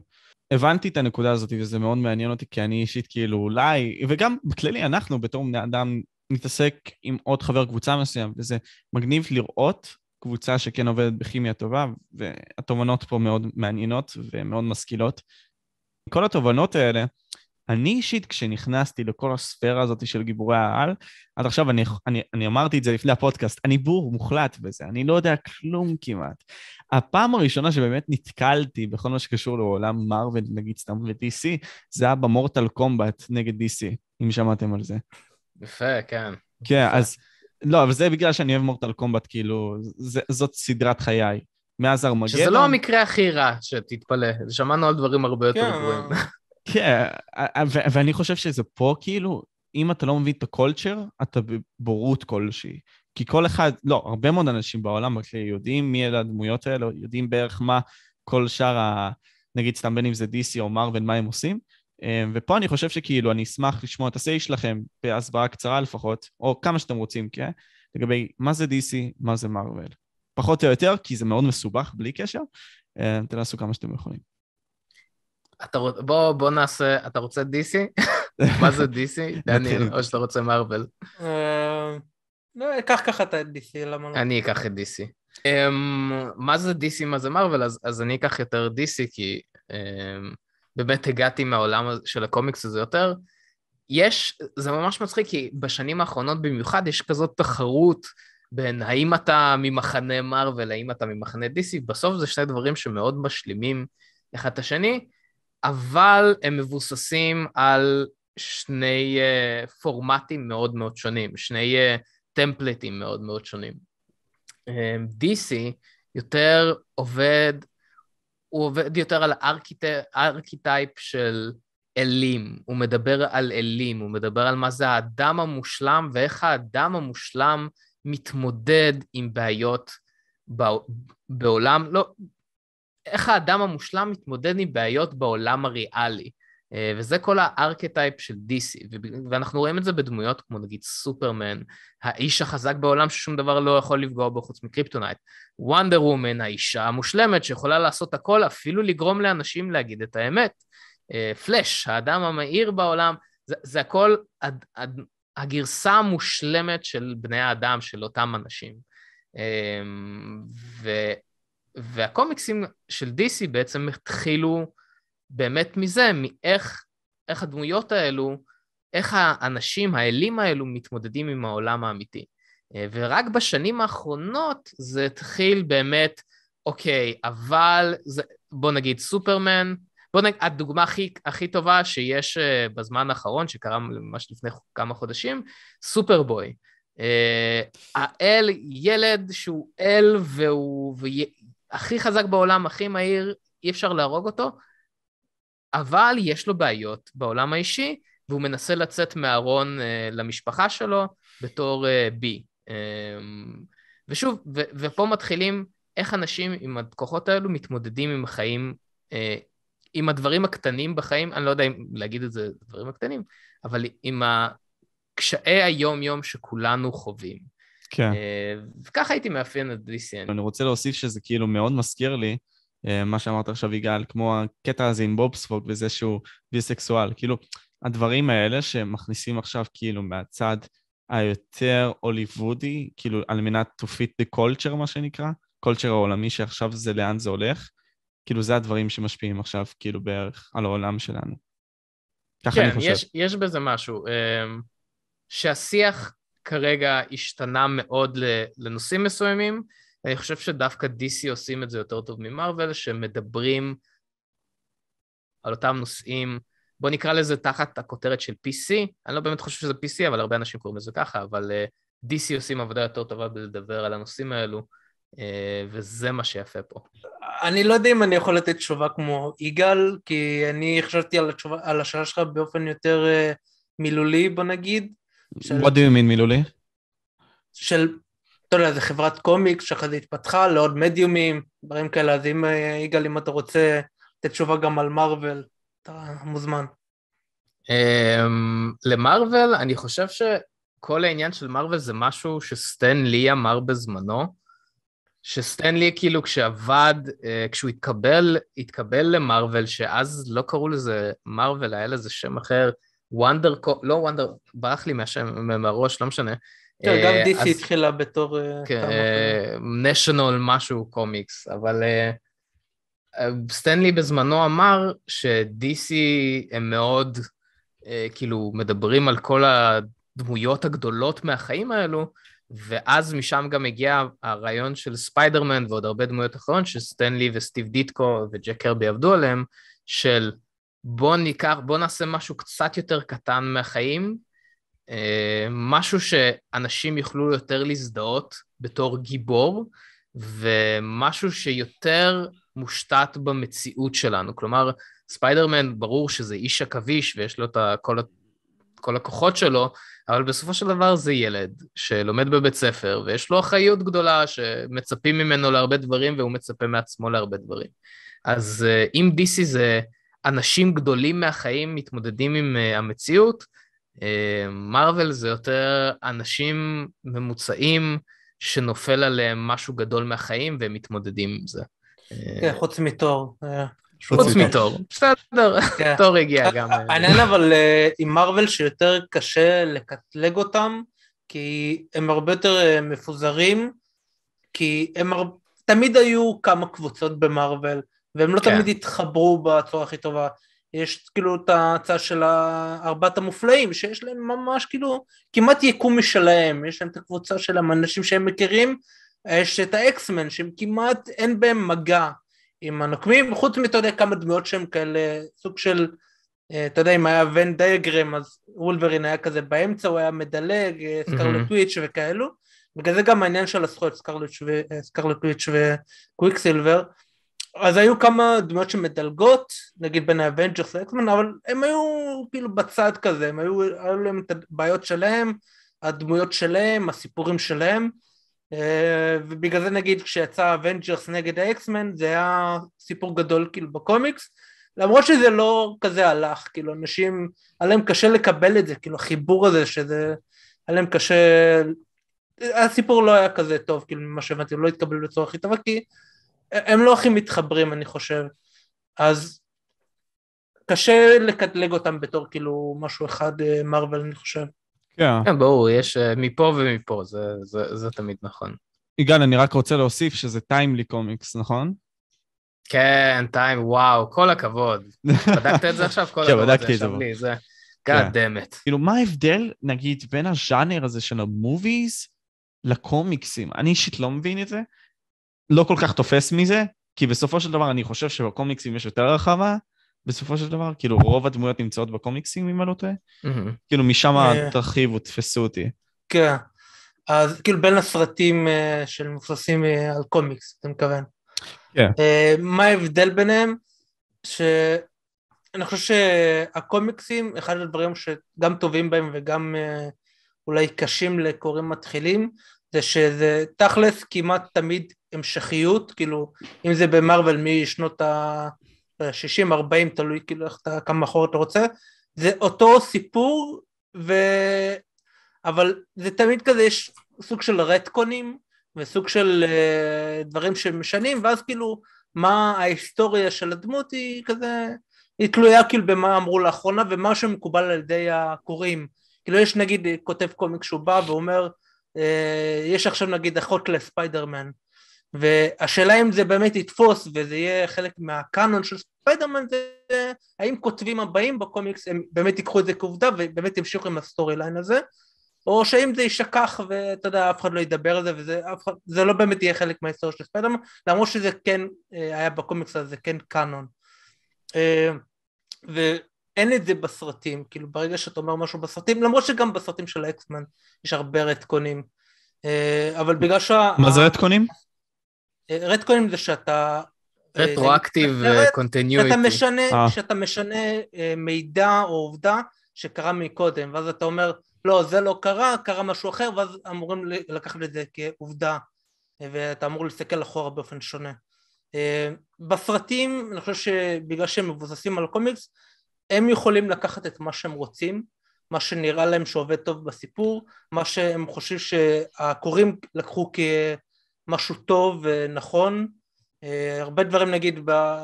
הבנתי את הנקודה הזאת, וזה מאוד מעניין אותי, כי אני אישית כאילו אולי, וגם בכללי אנחנו בתור בני אדם נתעסק עם עוד חבר קבוצה מסוים, וזה מגניב לראות קבוצה שכן עובדת בכימיה טובה, והתובנות פה מאוד מעניינות ומאוד משכילות. כל התובנות האלה, אני אישית, כשנכנסתי לכל הספירה הזאת של גיבורי העל, עד עכשיו אני, אני, אני אמרתי את זה לפני הפודקאסט, אני בור מוחלט בזה, אני לא יודע כלום כמעט. הפעם הראשונה שבאמת נתקלתי בכל מה שקשור לעולם מרוויל, נגיד סתם ו-DC, זה היה במורטל קומבט נגד DC, אם שמעתם על זה. יפה, כן. כן, יפה. אז... לא, אבל זה בגלל שאני אוהב מורטל קומבט, כאילו, זה, זאת סדרת חיי. מאז ארמגדון. שזה לא המקרה הכי רע, שתתפלא. שמענו על דברים הרבה יותר כן. גרועים. כן, ואני חושב שזה פה, כאילו, אם אתה לא מבין את הקולצ'ר, אתה בבורות כלשהי. כי כל אחד, לא, הרבה מאוד אנשים בעולם יודעים מי אלה הדמויות האלה, יודעים בערך מה כל שאר ה... נגיד סתם בין אם זה DC או מרוויל, מה הם עושים. אמ, ופה אני חושב שכאילו, אני אשמח לשמוע את ה-say שלכם, בהסברה קצרה לפחות, או כמה שאתם רוצים, כן? לגבי מה זה DC, מה זה מרוויל. פחות או יותר, כי זה מאוד מסובך, בלי קשר, תנסו כמה שאתם יכולים. אתה, בוא, בוא נעשה, אתה רוצה DC? מה זה DC? דניאל, או שאתה רוצה מרוויל? אה, לא, אקח ככה את DC, למה לא? אני אקח את DC. אמ, מה זה DC, מה זה מרוויל? אז אני אקח יותר DC, כי... באמת הגעתי מהעולם של הקומיקס הזה יותר. יש, זה ממש מצחיק, כי בשנים האחרונות במיוחד יש כזאת תחרות בין האם אתה ממחנה מרוויל, האם אתה ממחנה DC, בסוף זה שני דברים שמאוד משלימים אחד את השני, אבל הם מבוססים על שני uh, פורמטים מאוד מאוד שונים, שני uh, טמפלטים מאוד מאוד שונים. Um, אה, DC יותר עובד הוא עובד יותר על archetype של אלים, הוא מדבר על אלים, הוא מדבר על מה זה האדם המושלם ואיך האדם המושלם מתמודד עם בעיות בעולם, לא, איך האדם המושלם מתמודד עם בעיות בעולם הריאלי. אה, וזה כל הארכטייפ של DC, ואנחנו רואים את זה בדמויות כמו נגיד סופרמן, האיש החזק בעולם ששום דבר לא יכול לפגוע בו חוץ מקריפטונייט, וונדר וומן, האישה המושלמת שיכולה לעשות הכל, אפילו לגרום לאנשים להגיד את האמת, פלאש, אה, האדם המהיר בעולם, זה, זה הכל הד, הד, הגרסה המושלמת של בני האדם, של אותם אנשים. אה, ו, והקומיקסים של DC בעצם התחילו באמת מזה, מאיך איך הדמויות האלו, איך האנשים, האלים האלו, מתמודדים עם העולם האמיתי. אה, ורק בשנים האחרונות זה התחיל באמת, אוקיי, אבל זה, בוא נגיד סופרמן, בוא נגיד, הדוגמה הכי, הכי טובה שיש אה, בזמן האחרון, שקרה ממש לפני כמה חודשים, סופרבוי. האל, ילד שהוא אל והוא הכי חזק בעולם, הכי מהיר, אי אפשר להרוג אותו, אבל יש לו בעיות בעולם האישי, והוא מנסה לצאת מהארון uh, למשפחה שלו בתור uh, בי. Um, ושוב, ו- ופה מתחילים איך אנשים עם הכוחות האלו מתמודדים עם החיים, uh, עם הדברים הקטנים בחיים, אני לא יודע אם להגיד את זה, דברים הקטנים, אבל עם קשיי היום-יום שכולנו חווים. כן. וככה הייתי מאפיין את DCN. אני רוצה להוסיף שזה כאילו מאוד מזכיר לי, מה שאמרת עכשיו יגאל, כמו הקטע הזה עם בובספוג וזה שהוא ביסקסואל. כאילו, הדברים האלה שמכניסים עכשיו כאילו מהצד היותר הוליוודי, כאילו על מנת to fit the culture מה שנקרא, culture העולמי שעכשיו זה לאן זה הולך, כאילו זה הדברים שמשפיעים עכשיו כאילו בערך על העולם שלנו. ככה כן, אני חושב. כן, יש, יש בזה משהו. אמ, שהשיח כרגע השתנה מאוד לנושאים מסוימים, אני חושב שדווקא DC עושים את זה יותר טוב ממרוויל, שמדברים על אותם נושאים בוא נקרא לזה תחת הכותרת של PC, אני לא באמת חושב שזה PC, אבל הרבה אנשים קוראים לזה ככה, אבל אה, DC עושים עבודה יותר טובה בלדבר על הנושאים האלו, uh, וזה מה שיפה פה. אני לא יודע אם אני יכול לתת תשובה כמו יגאל, כי אני חשבתי על, התשובה, על השאלה שלך באופן יותר uh, מילולי, בוא נגיד. של... What do you mean מילולי? של, אתה יודע, זה חברת קומיקס שאחרי זה התפתחה לעוד מדיומים, דברים כאלה, אז אם יגאל, אם אתה רוצה לתת תשובה גם על מארוול, אתה מוזמן. Um, למרוויל, אני חושב שכל העניין של מרוויל זה משהו שסטן לי אמר בזמנו, שסטן לי כאילו כשעבד, uh, כשהוא התקבל, התקבל למרוויל, שאז לא קראו לזה מרוויל, היה לזה שם אחר, וונדר, לא וונדר, ברח לי מהשם, מהראש, לא משנה. כן, גם דיסי uh, התחילה בתור... כן, נשיונל משהו קומיקס, אבל... סטנלי בזמנו אמר ש-DC הם מאוד, אה, כאילו, מדברים על כל הדמויות הגדולות מהחיים האלו, ואז משם גם הגיע הרעיון של ספיידרמן ועוד הרבה דמויות אחרות שסטנלי וסטיב דיטקו וג'ק קרבי עבדו עליהם, של בוא ניקח, בוא נעשה משהו קצת יותר קטן מהחיים, אה, משהו שאנשים יוכלו יותר להזדהות בתור גיבור, ומשהו שיותר מושתת במציאות שלנו. כלומר, ספיידרמן, ברור שזה איש עכביש ויש לו את כל, כל הכוחות שלו, אבל בסופו של דבר זה ילד שלומד בבית ספר ויש לו אחריות גדולה שמצפים ממנו להרבה דברים והוא מצפה מעצמו להרבה דברים. אז אה, אם DC זה אנשים גדולים מהחיים מתמודדים עם אה, המציאות, מרוויל אה, זה יותר אנשים ממוצעים שנופל עליהם משהו גדול מהחיים והם מתמודדים עם זה. כן, חוץ מתור. אה, חוץ מתור, בסדר, כן. תור הגיע גם. העניין אבל אה, עם מרוויל שיותר קשה לקטלג אותם, כי הם הרבה יותר אה, מפוזרים, כי הם תמיד היו כמה קבוצות במרוויל, והם לא כן. תמיד התחברו בצורה הכי טובה. יש כאילו את ההצעה של ארבעת המופלאים, שיש להם ממש כאילו כמעט יקום משלהם, יש להם את הקבוצה של האנשים שהם מכירים, יש את האקסמן שהם כמעט אין בהם מגע עם הנוקמים, חוץ מאתה יודע כמה דמויות שהם כאלה, סוג של, אה, אתה יודע אם היה ון דיאגרם אז וולברין היה כזה באמצע, הוא היה מדלג, אה, סקרלט וויץ' וכאלו, בגלל זה גם העניין של הזכויות סקרלט וויץ' וקוויק סילבר, אז היו כמה דמויות שמדלגות, נגיד בין האבנג'רס לאקסמן, אבל הם היו כאילו בצד כזה, הם היו, היו להם את הבעיות שלהם, הדמויות שלהם, הסיפורים שלהם, אה, ובגלל זה נגיד כשיצא אבנג'רס נגד האקסמן זה היה סיפור גדול כאילו בקומיקס. למרות שזה לא כזה הלך כאילו אנשים היה להם קשה לקבל את זה כאילו החיבור הזה שזה היה להם קשה הסיפור לא היה כזה טוב כאילו ממה שהבנתי לא התקבל בצורה הכי טובה כי הם לא הכי מתחברים אני חושב אז קשה לקטלג אותם בתור כאילו משהו אחד מרוויל אה, אני חושב כן. כן, ברור, יש אה, מפה ומפה, זה, זה, זה תמיד נכון. יגאל, אני רק רוצה להוסיף שזה טיימלי קומיקס, נכון? כן, טיים, וואו, כל הכבוד. בדקת את זה עכשיו? כל כן, בדקתי את זה. זה God damn it. כאילו, מה ההבדל, נגיד, בין הז'אנר הזה של המוביז לקומיקסים? אני אישית לא מבין את זה, לא כל כך תופס מזה, כי בסופו של דבר אני חושב שבקומיקסים יש יותר רחבה, בסופו של דבר? כאילו רוב הדמויות נמצאות בקומיקסים, אם אני לא טועה? כאילו משם אה. תרחיבו, תפסו אותי. כן. אז כאילו בין הסרטים uh, של מבוססים uh, על קומיקס, אתה מתכוון. כן. מה ההבדל ביניהם? שאני חושב שהקומיקסים, אחד הדברים שגם טובים בהם וגם אולי קשים לקוראים מתחילים, זה שזה תכלס כמעט תמיד המשכיות, כאילו אם זה במרוויל משנות ה-60-40, תלוי כאילו איך אתה, כמה אחורה אתה רוצה, זה אותו סיפור, ו... אבל זה תמיד כזה, יש סוג של רטקונים וסוג של uh, דברים שמשנים, ואז כאילו מה ההיסטוריה של הדמות היא כזה, היא תלויה כאילו במה אמרו לאחרונה ומה שמקובל על ידי הקוראים. כאילו יש נגיד כותב comic שהוא בא ואומר, יש עכשיו נגיד אחות לספיידרמן, והשאלה אם זה באמת יתפוס וזה יהיה חלק מהקאנון של ספיידרמן זה האם כותבים הבאים בקומיקס הם באמת ייקחו את זה כעובדה ובאמת ימשיכו עם ה story line הזה או שאם זה יישכח ואתה יודע אף אחד לא ידבר על זה וזה לא באמת יהיה חלק מההיסטוריה של ספיידרמן למרות שזה כן אה, היה בקומיקס הזה כן קאנון. אה, ואין את זה בסרטים כאילו ברגע שאתה אומר משהו בסרטים למרות שגם בסרטים של האקסמן יש הרבה רטקונים אה, אבל בגלל שה... מה זה רטקונים? רטקונים זה שאתה... retroactive continuity. שאתה משנה, שאתה משנה מידע או עובדה שקרה מקודם, ואז אתה אומר, לא, זה לא קרה, קרה משהו אחר, ואז אמורים לקחת את זה כעובדה, ואתה אמור להסתכל אחורה באופן שונה. בסרטים, אני חושב שבגלל שהם מבוססים על קומיקס, הם יכולים לקחת את מה שהם רוצים, מה שנראה להם שעובד טוב בסיפור, מה שהם חושבים שהקוראים לקחו כ... משהו טוב ונכון. אה, הרבה דברים נגיד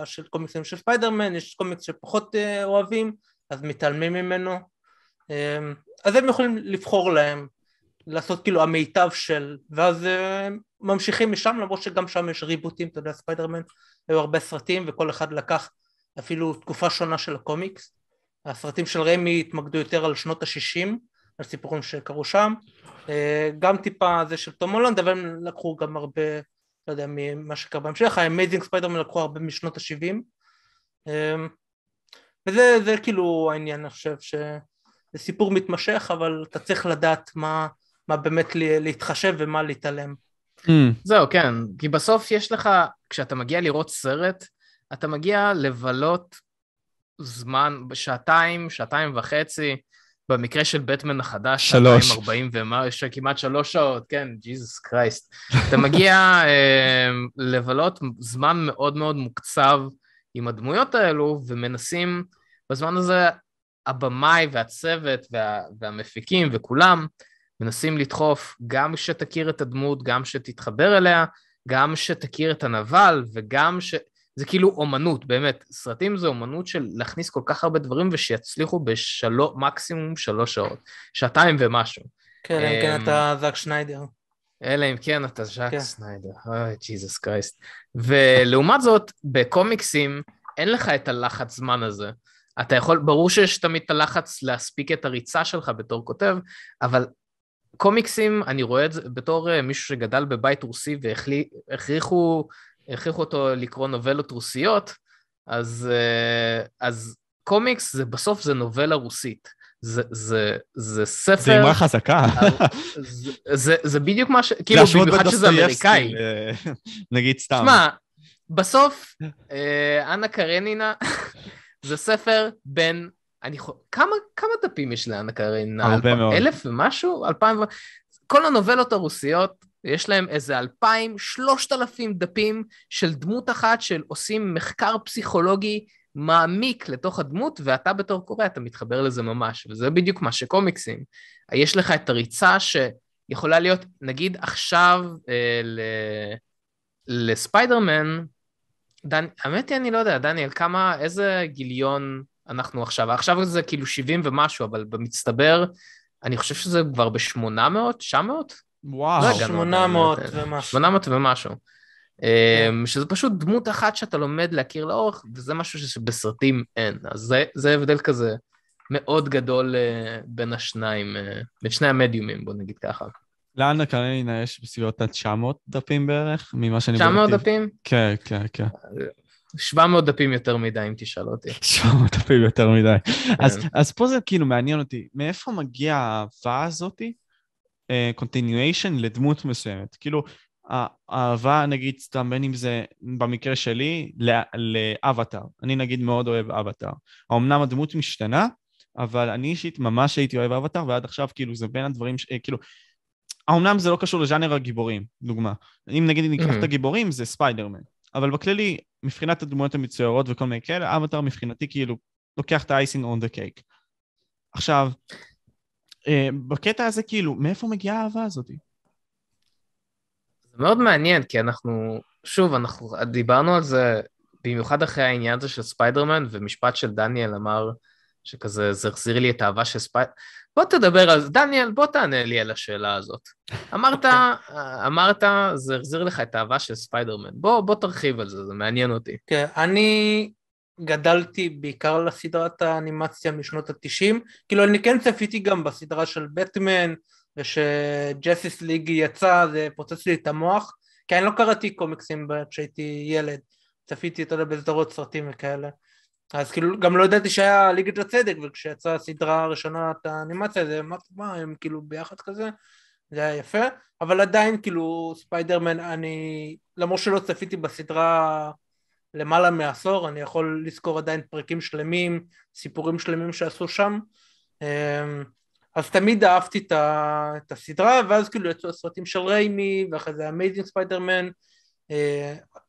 של קומיקסים של ספיידרמן, יש קומיקס שפחות אה, אוהבים, אז מתעלמים ממנו. אה, אז הם יכולים לבחור להם, לעשות כאילו המיטב של, ואז ממשיכים משם, למרות שגם שם יש ריבוטים, אתה יודע, ספיידרמן, היו הרבה סרטים וכל אחד לקח אפילו תקופה שונה של הקומיקס. הסרטים של ריימי התמקדו יותר על שנות ה-60, על סיפורים שקרו שם, אה, גם טיפה זה של תום הולנד, אבל הם לקחו גם הרבה, לא יודע, ממה שקרה בהמשך, האמייזינג ספיידרמן לקחו הרבה משנות ה-70, אה, וזה כאילו העניין, אני חושב שזה סיפור מתמשך, אבל אתה צריך לדעת מה, מה באמת להתחשב ומה להתעלם. Mm. זהו, כן, כי בסוף יש לך, כשאתה מגיע לראות סרט, אתה מגיע לבלות זמן, שעתיים, שעתיים וחצי, במקרה של בטמן החדש, שלוש. 240 ומה, יש כמעט שלוש שעות, כן, Jesus Christ. אתה מגיע אה, לבלות זמן מאוד מאוד מוקצב עם הדמויות האלו, ומנסים, בזמן הזה הבמאי והצוות וה, והמפיקים וכולם, מנסים לדחוף גם שתכיר את הדמות, גם שתתחבר אליה, גם שתכיר את הנבל, וגם ש... זה כאילו אומנות, באמת. סרטים זה אומנות של להכניס כל כך הרבה דברים ושיצליחו בשלוש, מקסימום שלוש שעות. שעתיים ומשהו. כן, אלא אם כן אתה זאק שניידר. אלא אם כן אתה זאק כן. סניידר. אוי, ג'יזוס קרייסט. ולעומת זאת, בקומיקסים אין לך את הלחץ זמן הזה. אתה יכול, ברור שיש תמיד את הלחץ להספיק את הריצה שלך בתור כותב, אבל קומיקסים, אני רואה את זה בתור אה, מישהו שגדל בבית רוסי והכריחו הכריחו אותו לקרוא נובלות רוסיות, אז, אה, אז קומיקס זה בסוף זה נובלה רוסית. זה, זה, זה ספר... זה אמרה חזקה. זה, זה, זה בדיוק מה ש... כאילו, במיוחד שזה אמריקאי. אה, נגיד סתם. שמע, בסוף, אה, אנה קרנינה זה ספר בין... אני חו... כמה, כמה דפים יש לאנה קרנינה? הרבה אלפ... מאוד. אלף ומשהו? אלפיים ו... כל הנובלות הרוסיות יש להם איזה אלפיים, שלושת אלפים דפים של דמות אחת של עושים מחקר פסיכולוגי מעמיק לתוך הדמות, ואתה בתור קורא, אתה מתחבר לזה ממש, וזה בדיוק מה שקומיקסים. יש לך את הריצה שיכולה להיות, נגיד עכשיו אה, ל... לספיידרמן, דן... האמת היא, אני לא יודע, דניאל, כמה, איזה גיליון אנחנו עכשיו? עכשיו זה כאילו 70 ומשהו, אבל במצטבר, אני חושב שזה כבר ב-800, 900? וואו. לא 800 ומשהו. 800 ומשהו. אמ, שזה פשוט דמות אחת שאתה לומד להכיר לאורך, וזה משהו שבסרטים אין. אז זה, זה הבדל כזה מאוד גדול אה, בין השניים, אה, בין שני המדיומים, בוא נגיד ככה. לאנה קרנינה יש בסביבות ה-900 דפים בערך, ממה שאני... 900 דפים? כן, כן, כן. 700 דפים יותר מדי, אם תשאל אותי. 700 דפים יותר מדי. כן. אז, אז פה זה כאילו מעניין אותי, מאיפה מגיעה האהבה הזאתי uh, continuation לדמות מסוימת. כאילו, האהבה, נגיד, סתם בין אם זה במקרה שלי, לאבטאר. אני נגיד מאוד אוהב אבטאר. אמנם הדמות משתנה, אבל אני אישית ממש הייתי אוהב אבטאר, ועד עכשיו כאילו זה בין הדברים, ש... אה, כאילו, אמנם זה לא קשור לז'אנר הגיבורים, דוגמה. אם נגיד ניקח mm-hmm. את הגיבורים, זה ספיידרמן. אבל בכללי, מבחינת הדמויות המצוירות וכל מיני כאלה, אבטאר מבחינתי כאילו לוקח את ה icing on the cake. עכשיו, אה, בקטע הזה כאילו, מאיפה מגיעה האהבה הזאתי? זה מאוד מעניין, כי אנחנו, שוב, אנחנו דיברנו על זה במיוחד אחרי העניין הזה של ספיידרמן, ומשפט של דניאל אמר שכזה, זה החזיר לי את האהבה של ספיידרמן. בוא תדבר על זה, דניאל, בוא תענה לי על השאלה הזאת. אמרת, אמרת, זה החזיר לך את האהבה של ספיידרמן. בוא, בוא תרחיב על זה, זה מעניין אותי. כן, אני גדלתי בעיקר על סדרת האנימציה משנות התשעים, כאילו אני כן צפיתי גם בסדרה של בטמן, ושג'סיס ליג יצא, זה פוצץ לי את המוח, כי אני לא קראתי קומיקסים כשהייתי ילד, צפיתי, אתה יודע, בסדרות סרטים וכאלה. אז כאילו גם לא ידעתי שהיה ליגת הצדק, וכשיצאה הסדרה הראשונה את האנימציה, זה אמרתי, מה, הם כאילו ביחד כזה, זה היה יפה, אבל עדיין כאילו ספיידרמן, אני, למרות שלא צפיתי בסדרה למעלה מעשור, אני יכול לזכור עדיין פרקים שלמים, סיפורים שלמים שעשו שם, אמ, אז תמיד אהבתי את הסדרה, ואז כאילו יצאו הסרטים של ריימי, ואחרי זה Amazing Spider-Man,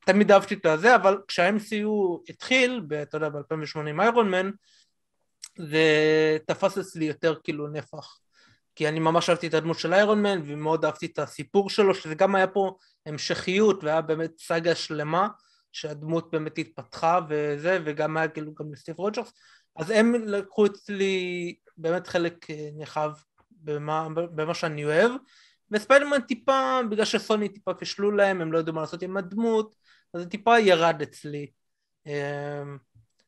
תמיד אהבתי את הזה, אבל כשה-MCU התחיל, אתה יודע, ב-2008 עם איירון מן, זה תפס אצלי יותר כאילו נפח. כי אני ממש אהבתי את הדמות של איירון מן, ומאוד אהבתי את הסיפור שלו, שזה גם היה פה המשכיות, והיה באמת סאגה שלמה, שהדמות באמת התפתחה וזה, וגם היה כאילו גם לסטיב רוג'רס, אז הם לקחו אצלי באמת חלק אה, נרחב במה, במה שאני אוהב, וספיידרמן טיפה, בגלל שסוני טיפה פישלו להם, הם לא ידעו מה לעשות עם הדמות, אז זה טיפה ירד אצלי. אמ,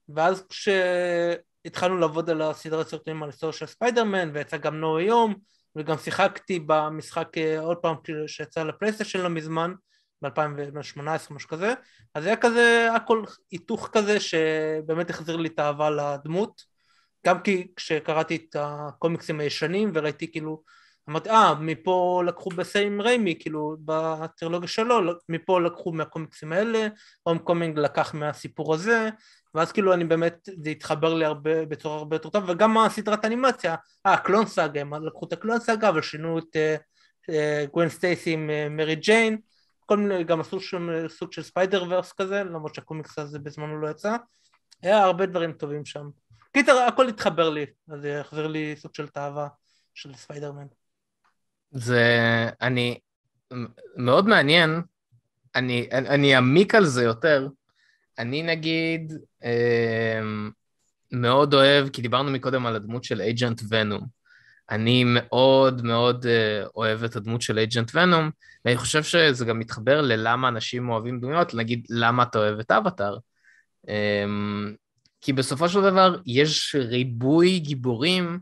ואז כשהתחלנו לעבוד על הסדרת סרטונים על היסטוריה של ספיידרמן, ויצא גם No Way Home, וגם שיחקתי במשחק אה, עוד פעם שיצא לפלייסטיישן לא מזמן, ב-2018 משהו כזה, אז היה כזה הכל היתוך כזה שבאמת החזיר לי את האהבה לדמות, גם כי כשקראתי את הקומיקסים הישנים וראיתי כאילו אמרתי, אה, מפה לקחו בסיים ריימי, כאילו, בטרילוגיה שלו, מפה לקחו מהקומיקסים האלה, הום קומינג לקח מהסיפור הזה, ואז כאילו אני באמת, זה התחבר לי הרבה, בצורה הרבה יותר טוב, וגם הסדרת אנימציה, אה, Clone Saga, הם לקחו את הקלון סאגה, אבל שינו את אה, גווין סטייסי עם אה, מרי ג'יין, כל מיני, גם עשו שם סוג של Spider-Verse כזה, למרות שהקומיקס הזה בזמנו לא יצא, היה הרבה דברים טובים שם. קיצר, הכל התחבר לי, אז זה החזיר לי סוג של תאווה של ספיידרמן. זה, אני, מאוד מעניין, אני, אני אעמיק על זה יותר. אני נגיד אה, מאוד אוהב, כי דיברנו מקודם על הדמות של אייג'נט ונום. אני מאוד מאוד אה, אוהב את הדמות של אייג'נט ונום, ואני חושב שזה גם מתחבר ללמה אנשים אוהבים דמויות, נגיד למה אתה אוהב את אבטאר. אה, כי בסופו של דבר יש ריבוי גיבורים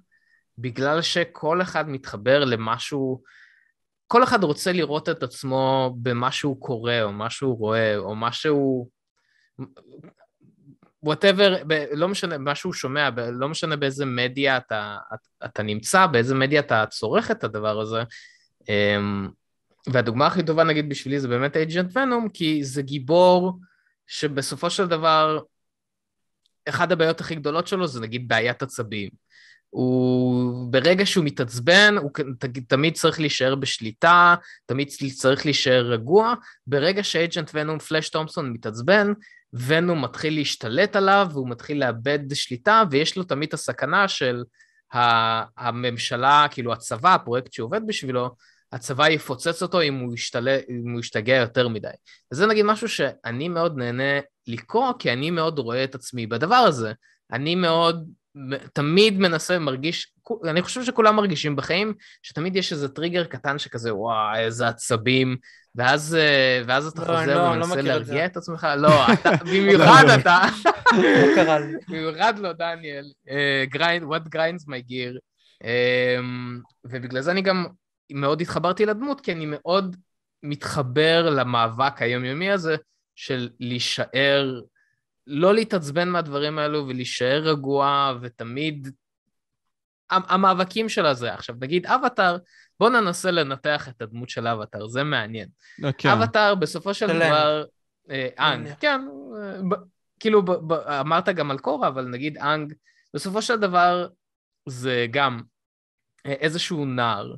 בגלל שכל אחד מתחבר למשהו, כל אחד רוצה לראות את עצמו במה שהוא קורא, או מה שהוא רואה, או מה שהוא... whatever, לא משנה, מה שהוא שומע, לא משנה באיזה מדיה אתה, אתה נמצא, באיזה מדיה אתה צורך את הדבר הזה. אמ, והדוגמה הכי טובה נגיד בשבילי זה באמת Agent Venom, כי זה גיבור שבסופו של דבר, אחת הבעיות הכי גדולות שלו זה נגיד בעיית עצבים. הוא, ברגע שהוא מתעצבן, הוא תמיד צריך להישאר בשליטה, תמיד צריך להישאר רגוע. ברגע שאג'נט ונום פלאש תומפסון מתעצבן, ונום מתחיל להשתלט עליו, והוא מתחיל לאבד שליטה, ויש לו תמיד הסכנה של הממשלה, כאילו הצבא, הפרויקט שהוא עובד בשבילו, הצבא יפוצץ אותו אם הוא, ישתל... אם הוא ישתגע יותר מדי. וזה נגיד משהו שאני מאוד נהנה לקרוא, כי אני מאוד רואה את עצמי בדבר הזה. אני מאוד תמיד מנסה, מרגיש, אני חושב שכולם מרגישים בחיים, שתמיד יש איזה טריגר קטן שכזה, וואי, איזה עצבים, ואז, אה, ואז אתה לא, חוזר לא, ומנסה לא להרגיע את עצמך, לא, אתה, במיוחד אתה, לא קרה לי, במיוחד לא, דניאל, uh, grind, what grinds my gear, um, ובגלל זה אני גם מאוד התחברתי לדמות, כי אני מאוד מתחבר למאבק היומיומי הזה של להישאר לא להתעצבן מהדברים האלו ולהישאר רגוע ותמיד המאבקים של הזה. עכשיו, נגיד אבטאר, בואו ננסה לנתח את הדמות של אבטאר, זה מעניין. כן. אבטאר, בסופו של דבר... אה, אנג, כן, אה, כאילו, אמרת גם על קורה, אבל נגיד אנג, בסופו של דבר זה גם איזשהו נער,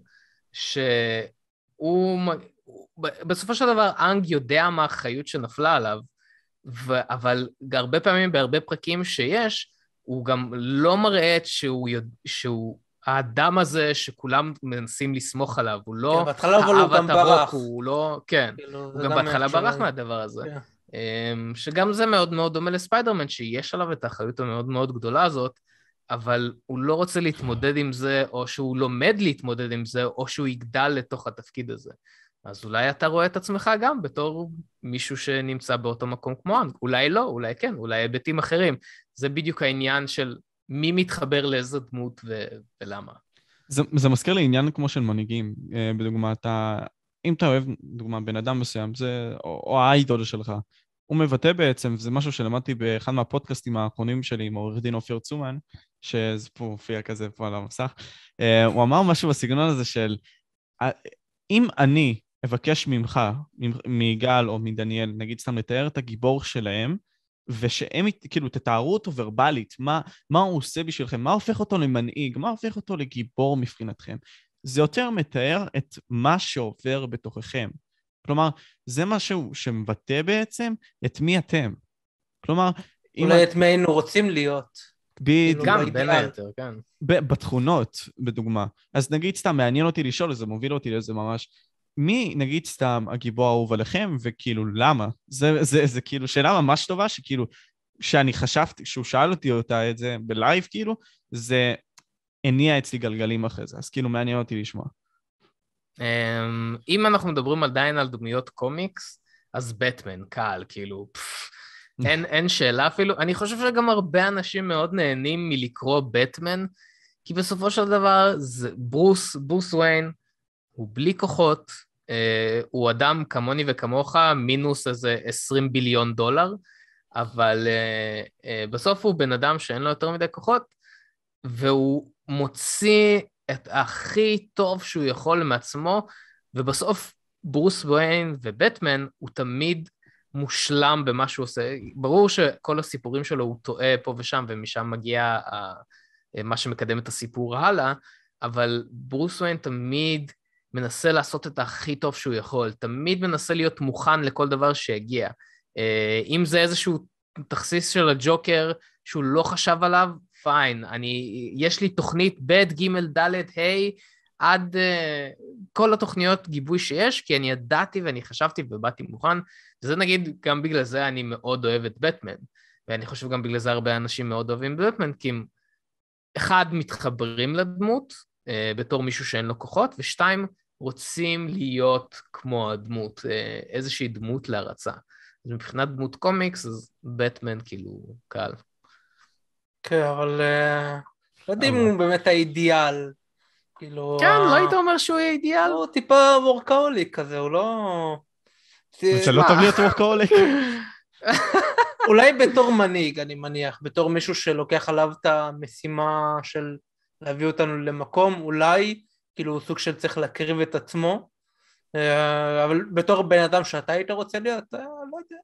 שהוא, בסופו של דבר אנג יודע מה האחריות שנפלה עליו, ו... אבל הרבה פעמים בהרבה פרקים שיש, הוא גם לא מראה שהוא, יודע, שהוא האדם הזה שכולם מנסים לסמוך עליו, הוא לא... כן, בהתחלה אבל הוא גם ברח. הוא לא... כן, כאילו, הוא גם בהתחלה ברח מהדבר הזה. כן. אמ, שגם זה מאוד מאוד דומה לספיידרמן, שיש עליו את האחריות המאוד מאוד גדולה הזאת, אבל הוא לא רוצה להתמודד עם זה, או שהוא לומד להתמודד עם זה, או שהוא יגדל לתוך התפקיד הזה. אז אולי אתה רואה את עצמך גם בתור מישהו שנמצא באותו מקום כמו אנג. אולי לא, אולי כן, אולי היבטים אחרים. זה בדיוק העניין של מי מתחבר לאיזה דמות ו- ולמה. זה, זה מזכיר לי עניין כמו של מנהיגים. אה, בדוגמה, אתה, אם אתה אוהב, דוגמה, בן אדם מסוים, זה, או, או האיידול שלך, הוא מבטא בעצם, וזה משהו שלמדתי באחד מהפודקאסטים האחרונים שלי עם עורך דין אופיר צומן, שזה פה מופיע כזה פה על המסך, אה, הוא אמר משהו בסגנון הזה של, אם אני אבקש ממך, מגל או מדניאל, נגיד סתם לתאר את הגיבור שלהם, ושהם כאילו תתארו אותו ורבלית, מה, מה הוא עושה בשבילכם, מה הופך אותו למנהיג, מה הופך אותו לגיבור מבחינתכם. זה יותר מתאר את מה שעובר בתוככם. כלומר, זה משהו שמבטא בעצם את מי אתם. כלומר, אולי את מי היינו רוצים להיות. בדיוק. גם, בין היתר, כן. בתכונות, בדוגמה. אז נגיד סתם, מעניין אותי לשאול, זה מוביל אותי לאיזה ממש... מי, נגיד סתם, הגיבור האהוב עליכם, וכאילו, למה? זה, זה, זה, זה כאילו שאלה ממש טובה, שכאילו, שאני חשבתי, כשהוא שאל אותי אותה את זה בלייב, כאילו, זה הניע אצלי גלגלים אחרי זה, אז כאילו מעניין אותי לשמוע. אמ, אם אנחנו מדברים עדיין על דמויות קומיקס, אז בטמן, קל, כאילו, אין, אין שאלה אפילו. אני חושב שגם הרבה אנשים מאוד נהנים מלקרוא בטמן, כי בסופו של דבר זה ברוס, ברוס וויין, הוא בלי כוחות, אה, הוא אדם כמוני וכמוך, מינוס איזה 20 ביליון דולר, אבל אה, אה, בסוף הוא בן אדם שאין לו יותר מדי כוחות, והוא מוציא את הכי טוב שהוא יכול מעצמו, ובסוף ברוס וויין ובטמן הוא תמיד מושלם במה שהוא עושה. ברור שכל הסיפורים שלו הוא טועה פה ושם, ומשם מגיע מה שמקדם את הסיפור הלאה, אבל ברוס וויין תמיד מנסה לעשות את הכי טוב שהוא יכול, תמיד מנסה להיות מוכן לכל דבר שיגיע. אה, אם זה איזשהו תכסיס של הג'וקר שהוא לא חשב עליו, פיין, אני, יש לי תוכנית ב', ג', ד', ה', עד uh, כל התוכניות גיבוי שיש, כי אני ידעתי ואני חשבתי ובאתי מוכן, וזה נגיד, גם בגלל זה אני מאוד אוהב את בטמן, ואני חושב גם בגלל זה הרבה אנשים מאוד אוהבים בטמן, כי הם, אחד, מתחברים לדמות uh, בתור מישהו שאין לו כוחות, ושתיים, רוצים להיות כמו הדמות, אה, איזושהי דמות להרצה. אז מבחינת דמות קומיקס, אז בטמן כאילו קל. כן, אבל אה, לא יודעים אם הוא באמת האידיאל. כאילו... כן, לא היית אומר שהוא יהיה אידיאל? הוא טיפה וורקאוליק כזה, הוא לא... זה לא טוב להיות וורקאוליק. אולי בתור מנהיג, אני מניח, בתור מישהו שלוקח עליו את המשימה של להביא אותנו למקום, אולי כאילו הוא סוג של צריך להקריב את עצמו, אה, אבל בתור בן אדם שאתה היית רוצה להיות, אה, לא יודע.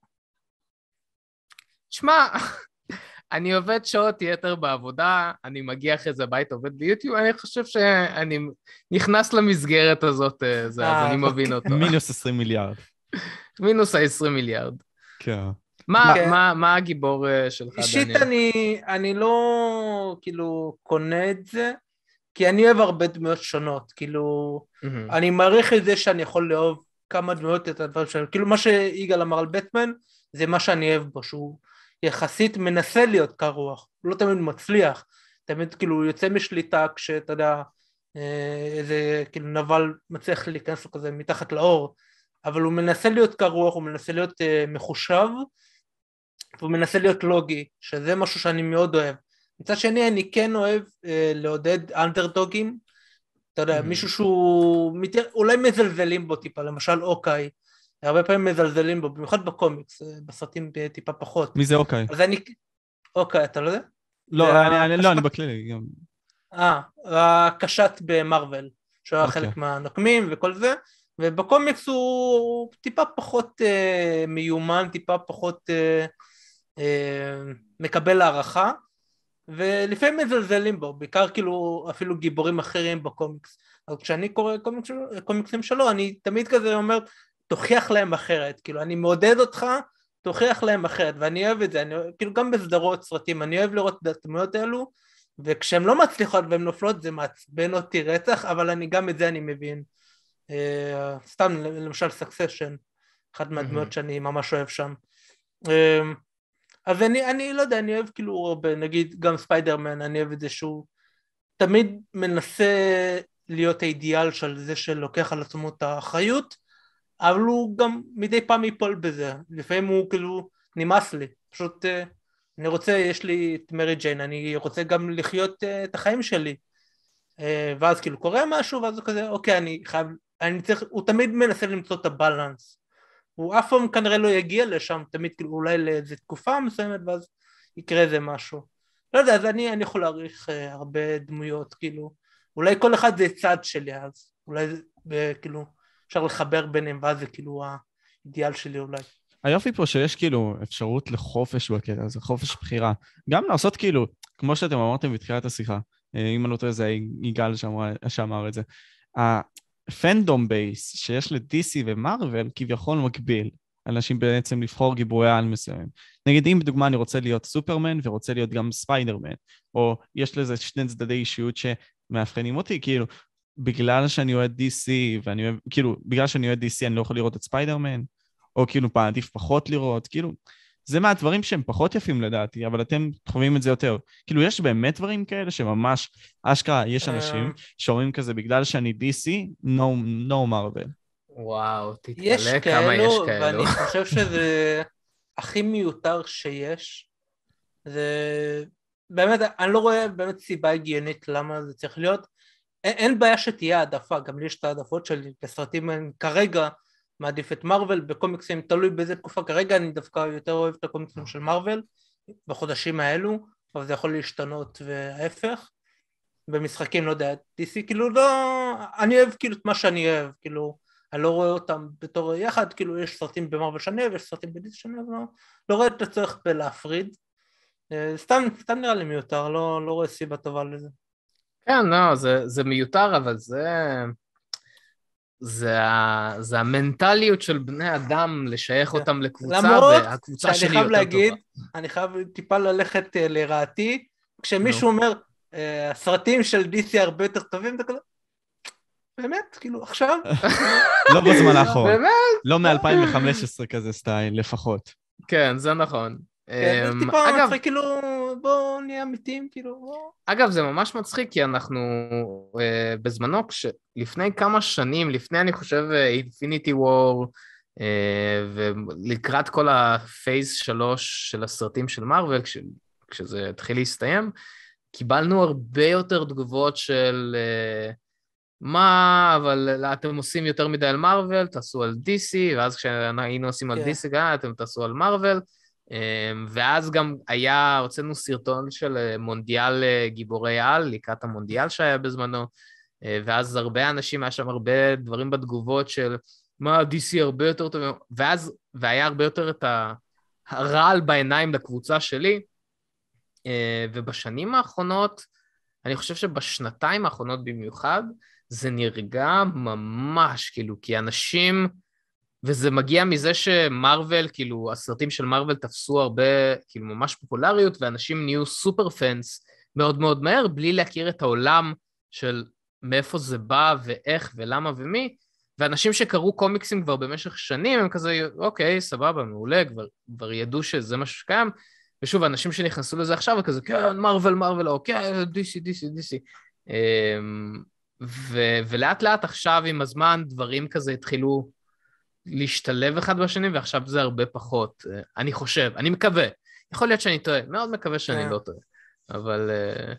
שמע, אני עובד שעות יתר בעבודה, אני מגיע אחרי זה הביתה, עובד ביוטיוב, אני חושב שאני נכנס למסגרת הזאת, אה, זה, אז אני מבין אותו. מינוס 20 מיליארד. מינוס ה-20 מיליארד. כן. מה, כן. מה, מה הגיבור שלך, דניאל? אישית אני, אני לא כאילו קונה את זה, כי אני אוהב הרבה דמויות שונות, כאילו, mm-hmm. אני מעריך את זה שאני יכול לאהוב כמה דמויות את הדברים שלנו, כאילו מה שיגאל אמר על בטמן, זה מה שאני אוהב בו, שהוא יחסית מנסה להיות קר רוח, הוא לא תמיד מצליח, תמיד כאילו יוצא משליטה כשאתה יודע, אה, איזה כאילו נבל מצליח להיכנס לו כזה מתחת לאור, אבל הוא מנסה להיות קר רוח, הוא מנסה להיות uh, מחושב, והוא מנסה להיות לוגי, שזה משהו שאני מאוד אוהב. מצד שני אני כן אוהב אה, לעודד אנדרדוגים, אתה יודע, mm-hmm. מישהו שהוא מת... אולי מזלזלים בו טיפה, למשל אוקיי, הרבה פעמים מזלזלים בו, במיוחד בקומיקס, אה, בסרטים טיפה פחות. מי זה אוקיי? אז אני... אוקיי, אתה לא יודע? לא, אני, אני, לא, אני בכללי. אה, הקשת במרוויל, שהוא היה okay. חלק אוקיי. מהנוקמים וכל זה, ובקומיקס הוא טיפה פחות אה, מיומן, טיפה פחות אה, אה, מקבל הערכה, ולפעמים מזלזלים בו, בעיקר כאילו אפילו גיבורים אחרים בקומיקס. אז כשאני קורא קומיקס, קומיקסים שלו, אני תמיד כזה אומר, תוכיח להם אחרת, כאילו אני מעודד אותך, תוכיח להם אחרת, ואני אוהב את זה, אני, כאילו גם בסדרות סרטים, אני אוהב לראות את הדמויות האלו, וכשהן לא מצליחות והן נופלות זה מעצבן אותי רצח, אבל אני גם את זה אני מבין. Uh, סתם למשל סקסשן, אחת מהדמויות. שאני ממש אוהב שם. Uh, אז אני, אני לא יודע, אני אוהב כאילו הרבה, נגיד גם ספיידרמן, אני אוהב את זה שהוא תמיד מנסה להיות האידיאל של זה שלוקח על עצמו את האחריות, אבל הוא גם מדי פעם ייפול בזה, לפעמים הוא כאילו נמאס לי, פשוט uh, אני רוצה, יש לי את מרי ג'יין, אני רוצה גם לחיות uh, את החיים שלי, uh, ואז כאילו קורה משהו, ואז הוא כזה, אוקיי, אני חייב, אני צריך, הוא תמיד מנסה למצוא את הבלנס, הוא אף פעם כנראה לא יגיע לשם, תמיד כאילו אולי לאיזה תקופה מסוימת, ואז יקרה איזה משהו. לא יודע, אז אני, אני יכול להעריך uh, הרבה דמויות, כאילו, אולי כל אחד זה צד שלי אז, אולי זה, כאילו, אפשר לחבר ביניהם, ואז זה כאילו האידיאל שלי אולי. היופי פה שיש כאילו אפשרות לחופש בקטע הזה, חופש בחירה. גם לעשות כאילו, כמו שאתם אמרתם בתחילת השיחה, אה, אם אני לא טועה זה יגאל שאמר את זה, ה-fandom base שיש ל-DC ומארוול כביכול מקביל. אנשים בעצם לבחור גיבורי על מסוים. נגיד אם בדוגמה אני רוצה להיות סופרמן ורוצה להיות גם ספיידרמן, או יש לזה שני צדדי אישיות שמאבחנים אותי, כאילו בגלל שאני אוהד DC ואני אוהב, כאילו, בגלל שאני אוהד DC אני לא יכול לראות את ספיידרמן, או כאילו עדיף פחות לראות, כאילו, זה מהדברים שהם פחות יפים לדעתי, אבל אתם חווים את זה יותר. כאילו, יש באמת דברים כאלה שממש, אשכרה, יש אנשים אה. שאומרים כזה, בגלל שאני DC, no, no Marvel. וואו, תתפלא כמה יש כאלו. ואני חושב שזה הכי מיותר שיש. זה... באמת, אני לא רואה באמת סיבה הגיונית למה זה צריך להיות. אין, אין בעיה שתהיה העדפה, גם לי יש את העדפות שלי בסרטים כרגע מעדיף את מארוול, בקומיקסים תלוי באיזה תקופה, כרגע אני דווקא יותר אוהב את הקומיקסים של מארוול בחודשים האלו, אבל זה יכול להשתנות וההפך. במשחקים, לא יודע, DC, כאילו לא, אני אוהב כאילו את מה שאני אוהב, כאילו, אני לא רואה אותם בתור יחד, כאילו יש סרטים במרוויל שאני אוהב, יש סרטים בדיס שאני אוהב, לא, לא רואה את הצורך בלהפריד. אה, סתם, סתם נראה לי מיותר, לא, לא רואה סיבה טובה לזה. כן, לא, זה, זה מיותר, אבל זה... זה, ה, זה המנטליות של בני אדם, לשייך כן. אותם לקבוצה, והקבוצה שלי יותר להגיד, טובה. אני חייב טיפה ללכת uh, לרעתי, כשמישהו אומר, uh, הסרטים של DC הרבה יותר טובים, זה כזה, באמת? כאילו, עכשיו? לא בזמן האחרון. באמת? לא מ-2015 כזה סטייל, לפחות. כן, זה נכון. כן, אמ, טיפה אגב, מצחיק, כאילו, בואו נהיה אמיתיים, כאילו, בואו... אגב, זה ממש מצחיק, כי אנחנו uh, בזמנו, כש... לפני כמה שנים, לפני, אני חושב, אינפיניטי uh, וור, uh, ולקראת כל הפייס שלוש של הסרטים של מארוול, כש... כשזה התחיל להסתיים, קיבלנו הרבה יותר תגובות של... Uh, מה, אבל אתם עושים יותר מדי על מארוול, תעשו על DC, ואז כשהיינו עושים על כן. DC גם, אתם תעשו על מארוול. אמ, ואז גם היה, הוצאנו סרטון של אה, מונדיאל אה, גיבורי על, לקראת המונדיאל שהיה בזמנו, אה, ואז הרבה אנשים, היה שם הרבה דברים בתגובות של מה, DC הרבה יותר טוב, ואז, והיה הרבה יותר את הרעל בעיניים לקבוצה שלי, ובשנים האחרונות, אני חושב שבשנתיים האחרונות במיוחד, זה נרגע ממש, כאילו, כי אנשים... וזה מגיע מזה שמרוויל, כאילו, הסרטים של מרוויל תפסו הרבה, כאילו, ממש פופולריות, ואנשים נהיו סופר פאנס מאוד מאוד מהר, בלי להכיר את העולם של מאיפה זה בא, ואיך, ולמה ומי, ואנשים שקראו קומיקסים כבר במשך שנים, הם כזה, אוקיי, סבבה, מעולה, כבר, כבר ידעו שזה מה שקיים, ושוב, אנשים שנכנסו לזה עכשיו, וכזה, כן, מרוויל, מרוויל, אוקיי, דיסי, דיסי, דיסי. ולאט לאט עכשיו, עם הזמן, דברים כזה התחילו להשתלב אחד בשני, ועכשיו זה הרבה פחות. אה, אני חושב, אני מקווה. יכול להיות שאני טועה, מאוד מקווה שאני כן. לא טועה. אבל uh,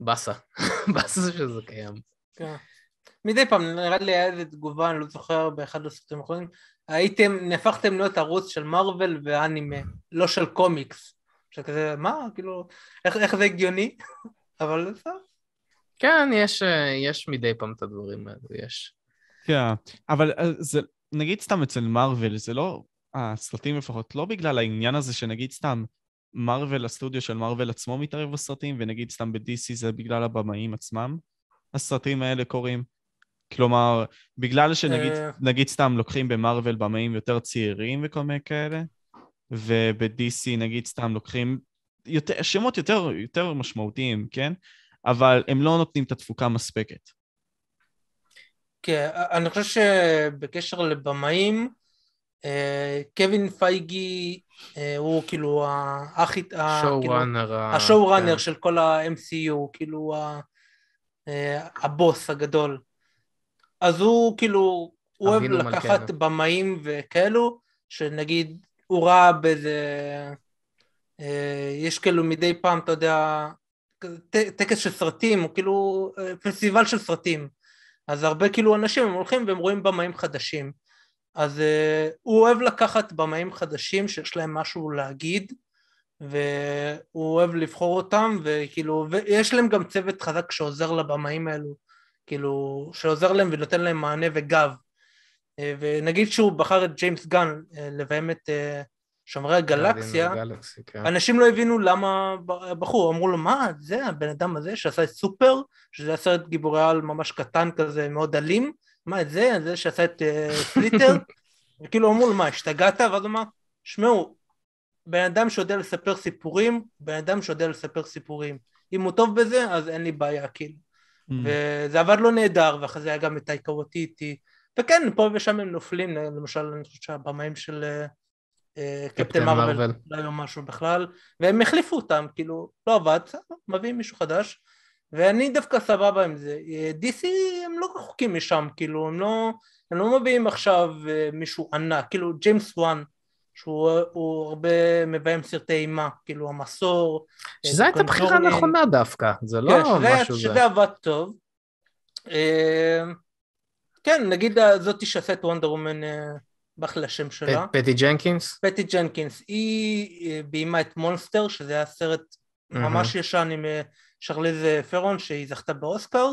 באסה, באסה שזה קיים. כן. מדי פעם נראה לי היה איזה תגובה, אני לא זוכר, באחד הסרטים האחרונים, הייתם, נהפכתם להיות ערוץ של מארוול ואנימה, לא של קומיקס. שכזה, מה, כאילו, איך, איך זה הגיוני? אבל בסדר. כן, יש, יש מדי פעם את הדברים האלו, יש. כן, אבל זה, נגיד סתם אצל מארוול, זה לא, הסרטים לפחות, לא בגלל העניין הזה שנגיד סתם מארוול, הסטודיו של מארוול עצמו מתערב בסרטים, ונגיד סתם ב-DC זה בגלל הבמאים עצמם, הסרטים האלה קורים. כלומר, בגלל שנגיד אה. נגיד סתם לוקחים במארוול במאים יותר צעירים וכל מיני כאלה, וב-DC נגיד סתם לוקחים יותר, שמות יותר, יותר משמעותיים, כן? אבל הם לא נותנים את התפוקה מספקת. כן, אני חושב שבקשר לבמאים, אה, קווין פייגי אה, הוא כאילו האח... השואו ראנר. השואו ראנר של כל ה-MCU, כאילו אה, הבוס הגדול. אז הוא כאילו, הוא אוהב לקחת במאים וכאלו, שנגיד הוא ראה באיזה... יש כאילו מדי פעם, אתה יודע, טקס של סרטים, או כאילו פסטיבל של סרטים. אז הרבה כאילו אנשים הם הולכים והם רואים במאים חדשים. אז uh, הוא אוהב לקחת במאים חדשים שיש להם משהו להגיד והוא אוהב לבחור אותם וכאילו ויש להם גם צוות חזק שעוזר לבמאים האלו כאילו שעוזר להם ונותן להם מענה וגב uh, ונגיד שהוא בחר את ג'יימס גן uh, לביים את uh, שומרי הגלקסיה, כן. אנשים לא הבינו למה בחור, אמרו לו מה זה הבן אדם הזה שעשה את סופר, שזה היה סרט גיבורי על ממש קטן כזה מאוד אלים, מה את זה, זה שעשה את סליטר, uh, וכאילו אמרו לו מה השתגעת? ואז הוא אמר, שמעו, בן אדם שיודע לספר סיפורים, בן אדם שיודע לספר סיפורים, אם הוא טוב בזה אז אין לי בעיה כאילו, mm. וזה עבד לו נהדר, ואחרי זה היה גם את איתי, וכן פה ושם הם נופלים, למשל אני חושב שהבמאים של uh, אה, קפטן מרוויל, לא היו משהו בכלל, והם החליפו אותם, כאילו, לא עבד, מביאים מישהו חדש, ואני דווקא סבבה עם זה. DC הם לא רחוקים משם, כאילו, הם לא, הם לא מביאים עכשיו אה, מישהו ענק, כאילו ג'יימס וואן, שהוא הרבה מביים סרטי אימה, כאילו המסור. אה, שזה הייתה בחירה נכונה דווקא, זה לא כן, משהו זה. שזה עבד טוב. כן, נגיד זאתי שעשה את וונדר וומן באח לשם שלה. פטי ג'נקינס? פטי ג'נקינס. היא אה, ביימה את Monster, שזה היה סרט ממש ישן עם אה, שרליז אה, ת'רון, שהיא זכתה באוסקר,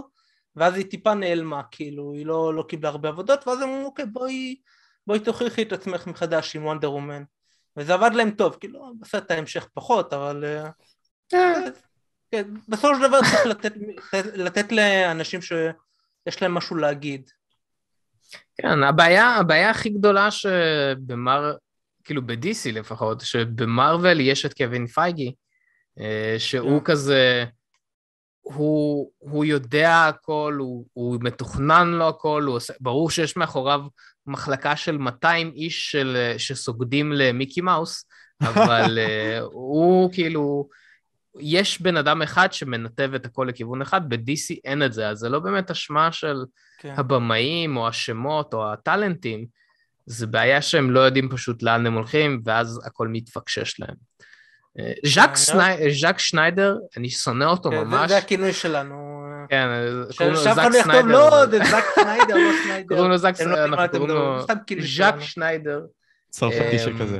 ואז היא טיפה נעלמה, כאילו, היא לא, לא קיבלה הרבה עבודות, ואז הם אמרו, אוקיי, בואי, בואי תוכיחי את עצמך מחדש עם וונדר וומן. וזה עבד להם טוב, כאילו, בסרט ההמשך פחות, אבל... כן, בסופו של דבר צריך לתת, לתת לאנשים שיש להם משהו להגיד. כן, הבעיה, הבעיה הכי גדולה שבמר... כאילו ב-DC לפחות, שבמרוויל יש את קווין פייגי, אה, שהוא כן. כזה, הוא, הוא יודע הכל, הוא, הוא מתוכנן לו הכל, הוא עושה, ברור שיש מאחוריו מחלקה של 200 איש של, שסוגדים למיקי מאוס, אבל אה, הוא כאילו, יש בן אדם אחד שמנתב את הכל לכיוון אחד, ב-DC אין את זה, אז זה לא באמת אשמה של כן. הבמאים או השמות או הטאלנטים, זה בעיה שהם לא יודעים פשוט לאן הם הולכים, ואז הכל מתפקשש להם. אה, ז'אק, כן, סני... ז'אק שניידר, אני שונא אותו כן, ממש. זה הכינוי שלנו. כן, קוראים לו ז'אק סניידר. לא, זה ז'אק שניידר, לא שניידר. קוראים לו ז'אק, לא אנחנו קוראים לו ז'אק שניידר. צרפתי שכזה.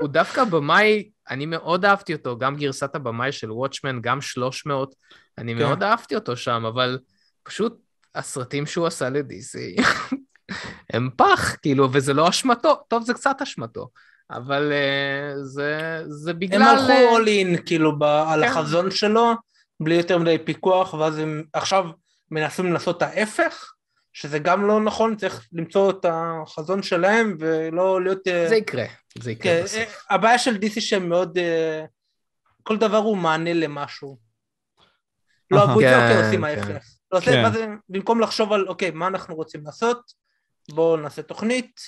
הוא דווקא במאי אני מאוד אהבתי אותו, גם גרסת הבמאי של וואטשמן, גם 300, אני כן. מאוד אהבתי אותו שם, אבל פשוט הסרטים שהוא עשה לדיסי הם פח, כאילו, וזה לא אשמתו, טוב, זה קצת אשמתו, אבל uh, זה, זה בגלל... הם הלכו all in, כאילו, ב- כן. על החזון שלו, בלי יותר מדי פיקוח, ואז הם עכשיו מנסים לעשות ההפך, שזה גם לא נכון, צריך למצוא את החזון שלהם ולא להיות... אה, זה יקרה, זה יקרה כן, בסוף. אה, הבעיה של דיסי שהם מאוד... אה, כל דבר הוא מענה למשהו. לא אהבו את זה, אוקיי, עושים ההפך. לא, כן. במקום לחשוב על, אוקיי, מה אנחנו רוצים לעשות, בואו נעשה תוכנית,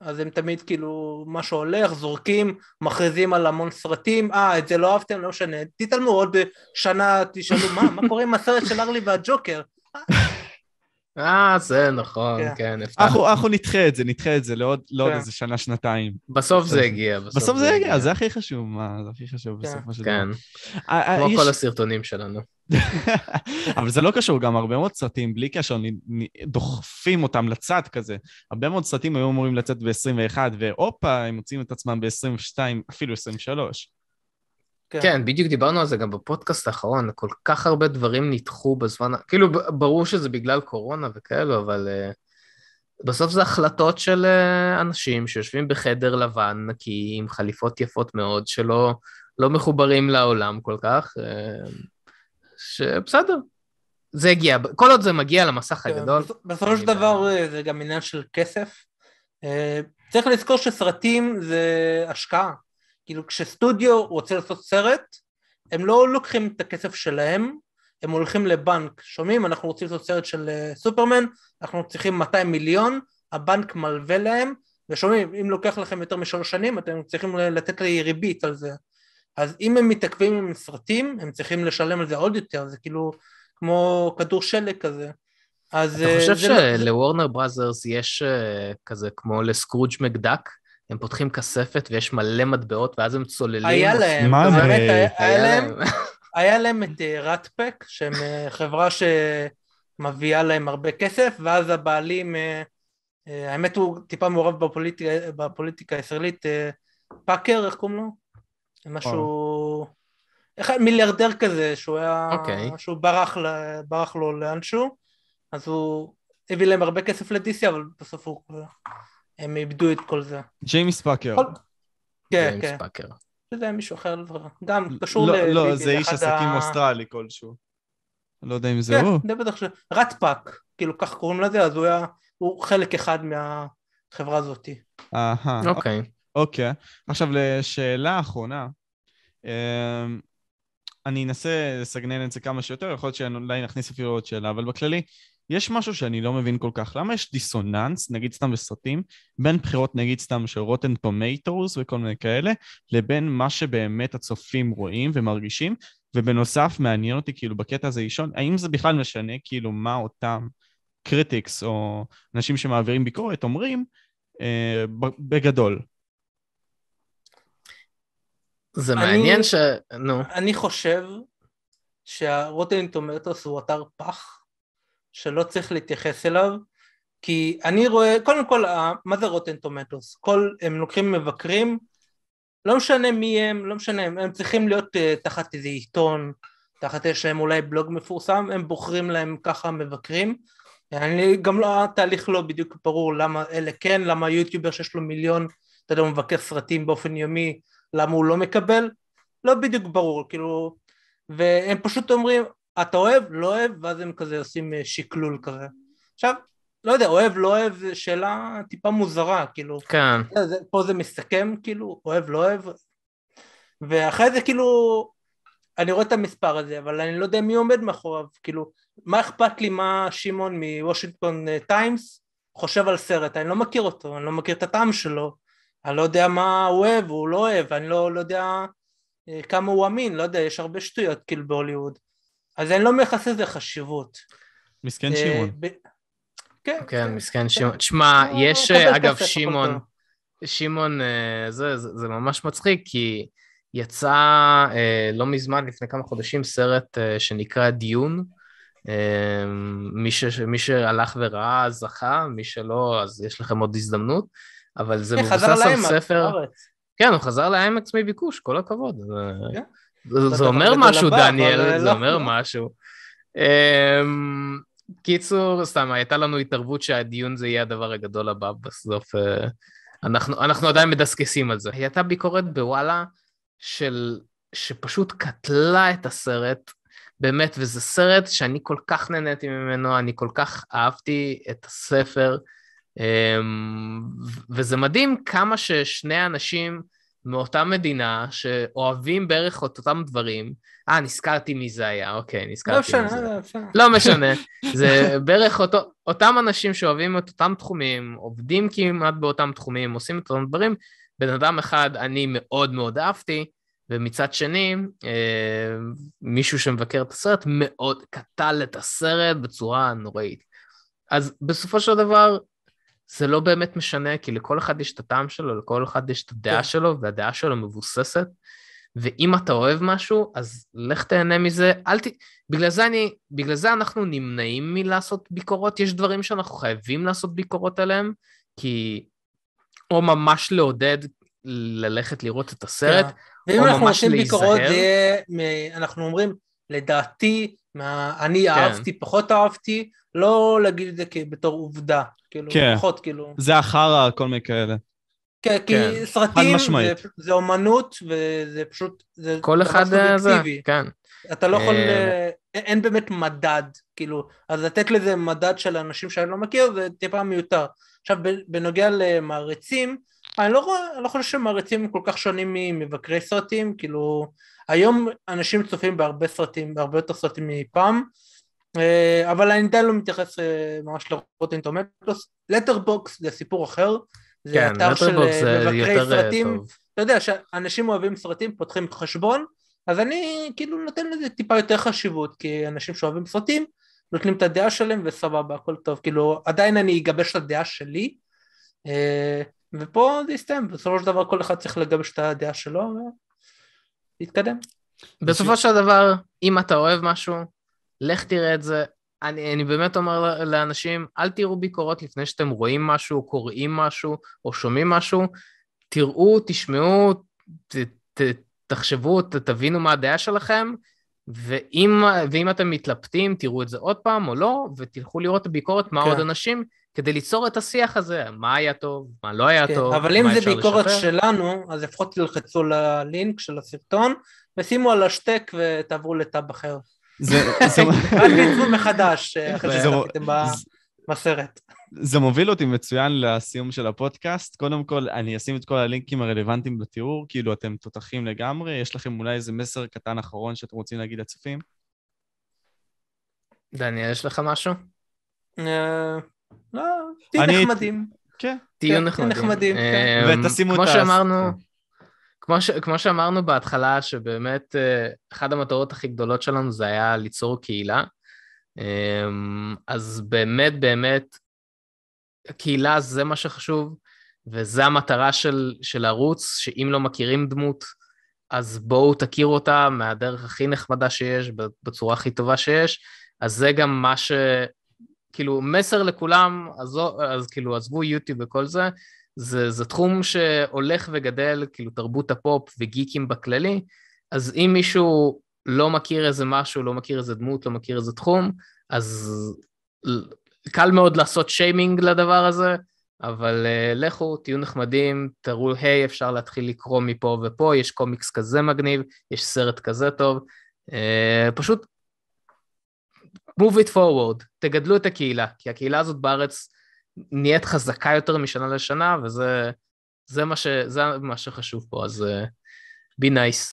אז הם תמיד כאילו, משהו הולך, זורקים, מכריזים על המון סרטים, אה, את זה לא אהבתם, לא משנה, תתעלמו, עוד שנה תשאלו, מה, מה קורה עם הסרט של ארלי והג'וקר? אה, זה נכון, כן, כן אנחנו נדחה את זה, נדחה את זה לעוד כן. איזה שנה, שנתיים. בסוף זה הגיע. בסוף זה הגיע, זה הכי חשוב, מה, זה הכי חשוב כן. בסופו של דבר. כן, כמו כל הסרטונים שלנו. אבל זה לא קשור, גם הרבה מאוד סרטים, בלי קשר, דוחפים אותם לצד כזה. הרבה מאוד סרטים היו אמורים לצאת ב-21, והופה, הם מוצאים את עצמם ב-22, אפילו 23. כן. כן, בדיוק דיברנו על זה גם בפודקאסט האחרון, כל כך הרבה דברים נדחו בזמן, כאילו ברור שזה בגלל קורונה וכאלו, אבל uh, בסוף זה החלטות של uh, אנשים שיושבים בחדר לבן נקי עם חליפות יפות מאוד, שלא לא מחוברים לעולם כל כך, uh, שבסדר, זה הגיע, כל עוד זה מגיע למסך כן, הגדול. בסופו של דבר זה גם עניין של כסף. צריך לזכור שסרטים זה השקעה. כאילו כשסטודיו רוצה לעשות סרט, הם לא לוקחים את הכסף שלהם, הם הולכים לבנק, שומעים? אנחנו רוצים לעשות סרט של אה, סופרמן, אנחנו צריכים 200 מיליון, הבנק מלווה להם, ושומעים, אם לוקח לכם יותר משלוש שנים, אתם צריכים לתת לי ריבית על זה. אז אם הם מתעכבים עם סרטים, הם צריכים לשלם על זה עוד יותר, זה כאילו כמו כדור שלג כזה. אז... אתה חושב לא- שלוורנר בראזרס יש אה, כזה כמו לסקרוג' מקדק? הם פותחים כספת ויש מלא מטבעות ואז הם צוללים. היה להם, מה באמת, היה, היה להם, היה להם את רטפק, אה, שהם אה, חברה שמביאה להם הרבה כסף, ואז הבעלים, האמת הוא טיפה מעורב בפוליטיקה, בפוליטיקה הישראלית, פאקר, איך קוראים לו? משהו... אחד מיליארדר כזה, שהוא היה... אוקיי. שהוא ברח, ברח לו לאנשהו. אז הוא הביא להם הרבה כסף לדיסי, אבל בסוף הוא... הם איבדו את כל זה. ג'יימס פאקר. כן, כן. פאקר. זה היה מישהו אחר, גם קשור לא, ל... לא, זה איש עסקים אוסטרלי כלשהו. לא יודע אם זה כן, הוא. כן, בטח ש... רטפאק, כאילו כך קוראים לזה, אז הוא היה... הוא חלק אחד מהחברה הזאתי. אהה. אוקיי. אוקיי. עכשיו לשאלה אחרונה. אמ, אני אנסה לסגנן את זה כמה שיותר, יכול להיות שאולי נכניס אפילו עוד שאלה, אבל בכללי, יש משהו שאני לא מבין כל כך. למה יש דיסוננס, נגיד סתם בסרטים, בין בחירות נגיד סתם של רוטן טומטוס וכל מיני כאלה, לבין מה שבאמת הצופים רואים ומרגישים, ובנוסף מעניין אותי כאילו בקטע הזה לישון, האם זה בכלל משנה כאילו מה אותם critics או אנשים שמעבירים ביקורת אומרים אה, בגדול. זה מעניין ש... נו. אני חושב שה-Rotten Tomatoes הוא אתר פח שלא צריך להתייחס אליו, כי אני רואה, קודם כל, מה זה Rotten Tomatoes? כל, הם לוקחים מבקרים, לא משנה מי הם, לא משנה, הם, הם צריכים להיות uh, תחת איזה עיתון, תחת יש להם אולי בלוג מפורסם, הם בוחרים להם ככה מבקרים. אני גם לא, התהליך לא בדיוק ברור למה אלה כן, למה יוטיובר שיש לו מיליון, אתה יודע, הוא מבקר סרטים באופן יומי, למה הוא לא מקבל, לא בדיוק ברור, כאילו, והם פשוט אומרים, אתה אוהב, לא אוהב, ואז הם כזה עושים אה, שקלול כזה. עכשיו, לא יודע, אוהב, לא אוהב, זו שאלה טיפה מוזרה, כאילו. כן. זה, פה זה מסתכם, כאילו, אוהב, לא אוהב. ואחרי זה, כאילו, אני רואה את המספר הזה, אבל אני לא יודע מי עומד מאחוריו, כאילו, מה אכפת לי מה שמעון מוושינגטון אה, טיימס חושב על סרט, אני לא מכיר אותו, אני לא מכיר את הטעם שלו, אני לא יודע מה הוא אוהב, הוא לא אוהב, אני לא, לא יודע אה, כמה הוא אמין, לא יודע, יש הרבה שטויות כאילו בהוליווד. אז אני לא מייחס לזה חשיבות. מסכן אה, שמעון. כן, כן, מסכן שמעון. תשמע, יש, אגב, שמעון, שמעון, אה, זה ממש מצחיק, כי יצא לא מזמן, לפני כמה חודשים, סרט שנקרא דיון. מי שהלך וראה זכה, מי שלא, אז יש לכם עוד הזדמנות. אבל זה מבוסס על ספר... כן, הוא חזר לאיימקס מביקוש, כל הכבוד. זה אומר משהו, דניאל, זה לא. אומר משהו. אמ, קיצור, סתם, הייתה לנו התערבות שהדיון זה יהיה הדבר הגדול הבא בסוף. אה, אנחנו, אנחנו עדיין מדסקסים על זה. הייתה ביקורת בוואלה של, שפשוט קטלה את הסרט, באמת, וזה סרט שאני כל כך נהניתי ממנו, אני כל כך אהבתי את הספר. אמ, וזה מדהים כמה ששני אנשים מאותה מדינה שאוהבים בערך את אותם דברים, אה, נזכרתי מי זה היה, אוקיי, נזכרתי לא מי זה. לא משנה. לא משנה, זה בערך אותו, אותם אנשים שאוהבים את אותם תחומים, עובדים כמעט באותם תחומים, עושים את אותם דברים, בן אדם אחד אני מאוד מאוד אהבתי, ומצד שני, אה, מישהו שמבקר את הסרט מאוד קטל את הסרט בצורה נוראית. אז בסופו של דבר, זה לא באמת משנה, כי לכל אחד יש את הטעם שלו, לכל אחד יש את הדעה כן. שלו, והדעה שלו מבוססת. ואם אתה אוהב משהו, אז לך תהנה מזה, אל ת... בגלל זה אני, בגלל זה אנחנו נמנעים מלעשות ביקורות, יש דברים שאנחנו חייבים לעשות ביקורות עליהם, כי... או ממש לעודד ללכת לראות את הסרט, כן. או ממש להיזהר. ואם אנחנו עושים ביקורות, זה אנחנו אומרים, לדעתי, מה, אני כן. אהבתי, פחות אהבתי, לא להגיד את זה בתור עובדה, כאילו, כן. פחות, כאילו. זה החרא, כל מיני כאלה. כן, כי כן. סרטים זה, זה אומנות, וזה פשוט, זה כל אחד זה, כן. אתה לא יכול, אה, אין באמת מדד, כאילו, אז לתת לזה מדד של אנשים שאני לא מכיר, זה טיפה מיותר. עכשיו, בנוגע למעריצים, אני לא, אני לא חושב שמעריצים כל כך שונים ממבקרי סרטים, כאילו, היום אנשים צופים בהרבה סרטים, בהרבה יותר סרטים מפעם, אה, אבל אני עדיין לא מתייחס אה, ממש ל-Rotten Tomatoes. Letterboxd זה סיפור אחר, זה כן, אתר של אה, מבקרי סרטים, טוב. אתה יודע שאנשים אוהבים סרטים, פותחים חשבון, אז אני כאילו נותן לזה טיפה יותר חשיבות, כי אנשים שאוהבים סרטים, נותנים את הדעה שלהם וסבבה, הכל טוב, כאילו עדיין אני אגבש את הדעה שלי, ופה זה יסתיים, בסופו של דבר כל אחד צריך לגבש את הדעה שלו ולהתקדם. בסופו של דבר, אם אתה אוהב משהו, לך תראה את זה. אני, אני באמת אומר לאנשים, אל תראו ביקורות לפני שאתם רואים משהו, קוראים משהו, או שומעים משהו. תראו, תשמעו, ת, ת, תחשבו, ת, תבינו מה הדעה שלכם, ואם, ואם אתם מתלבטים, תראו את זה עוד פעם או לא, ותלכו לראות את הביקורת, מה כן. עוד אנשים, כדי ליצור את השיח הזה, מה היה טוב, מה לא היה כן, טוב, אבל אם זה ביקורת לשפר. שלנו, אז לפחות תלחצו ללינק של הסרטון, ושימו על השטק ותעברו לטאב אחר. זה... רק תצאו מחדש, אה, אחרי שצפיתם בסרט. זה מוביל אותי מצוין לסיום של הפודקאסט. קודם כל, אני אשים את כל הלינקים הרלוונטיים בתיאור, כאילו אתם תותחים לגמרי. יש לכם אולי איזה מסר קטן אחרון שאתם רוצים להגיד לצופים? דניאל, יש לך משהו? אה, לא, תהיו נחמדים. כן. תהיו כן, נחמדים. כן. אמ, ותשימו את ה... כמו שאמרנו... כמו, ש, כמו שאמרנו בהתחלה, שבאמת אחת המטרות הכי גדולות שלנו זה היה ליצור קהילה. אמ, אז באמת באמת, הקהילה זה מה שחשוב, וזה המטרה של, של ערוץ, שאם לא מכירים דמות, אז בואו תכירו אותה מהדרך הכי נחמדה שיש, בצורה הכי טובה שיש, אז זה גם מה ש... כאילו, מסר לכולם, אז, אז כאילו, עזבו יוטיוב וכל זה, זה, זה תחום שהולך וגדל, כאילו תרבות הפופ וגיקים בכללי, אז אם מישהו לא מכיר איזה משהו, לא מכיר איזה דמות, לא מכיר איזה תחום, אז קל מאוד לעשות שיימינג לדבר הזה, אבל uh, לכו, תהיו נחמדים, תראו, היי, hey, אפשר להתחיל לקרוא מפה ופה, יש קומיקס כזה מגניב, יש סרט כזה טוב, uh, פשוט move it forward, תגדלו את הקהילה, כי הקהילה הזאת בארץ נהיית חזקה יותר משנה לשנה, וזה זה מה, ש, זה מה שחשוב פה, אז uh, be nice.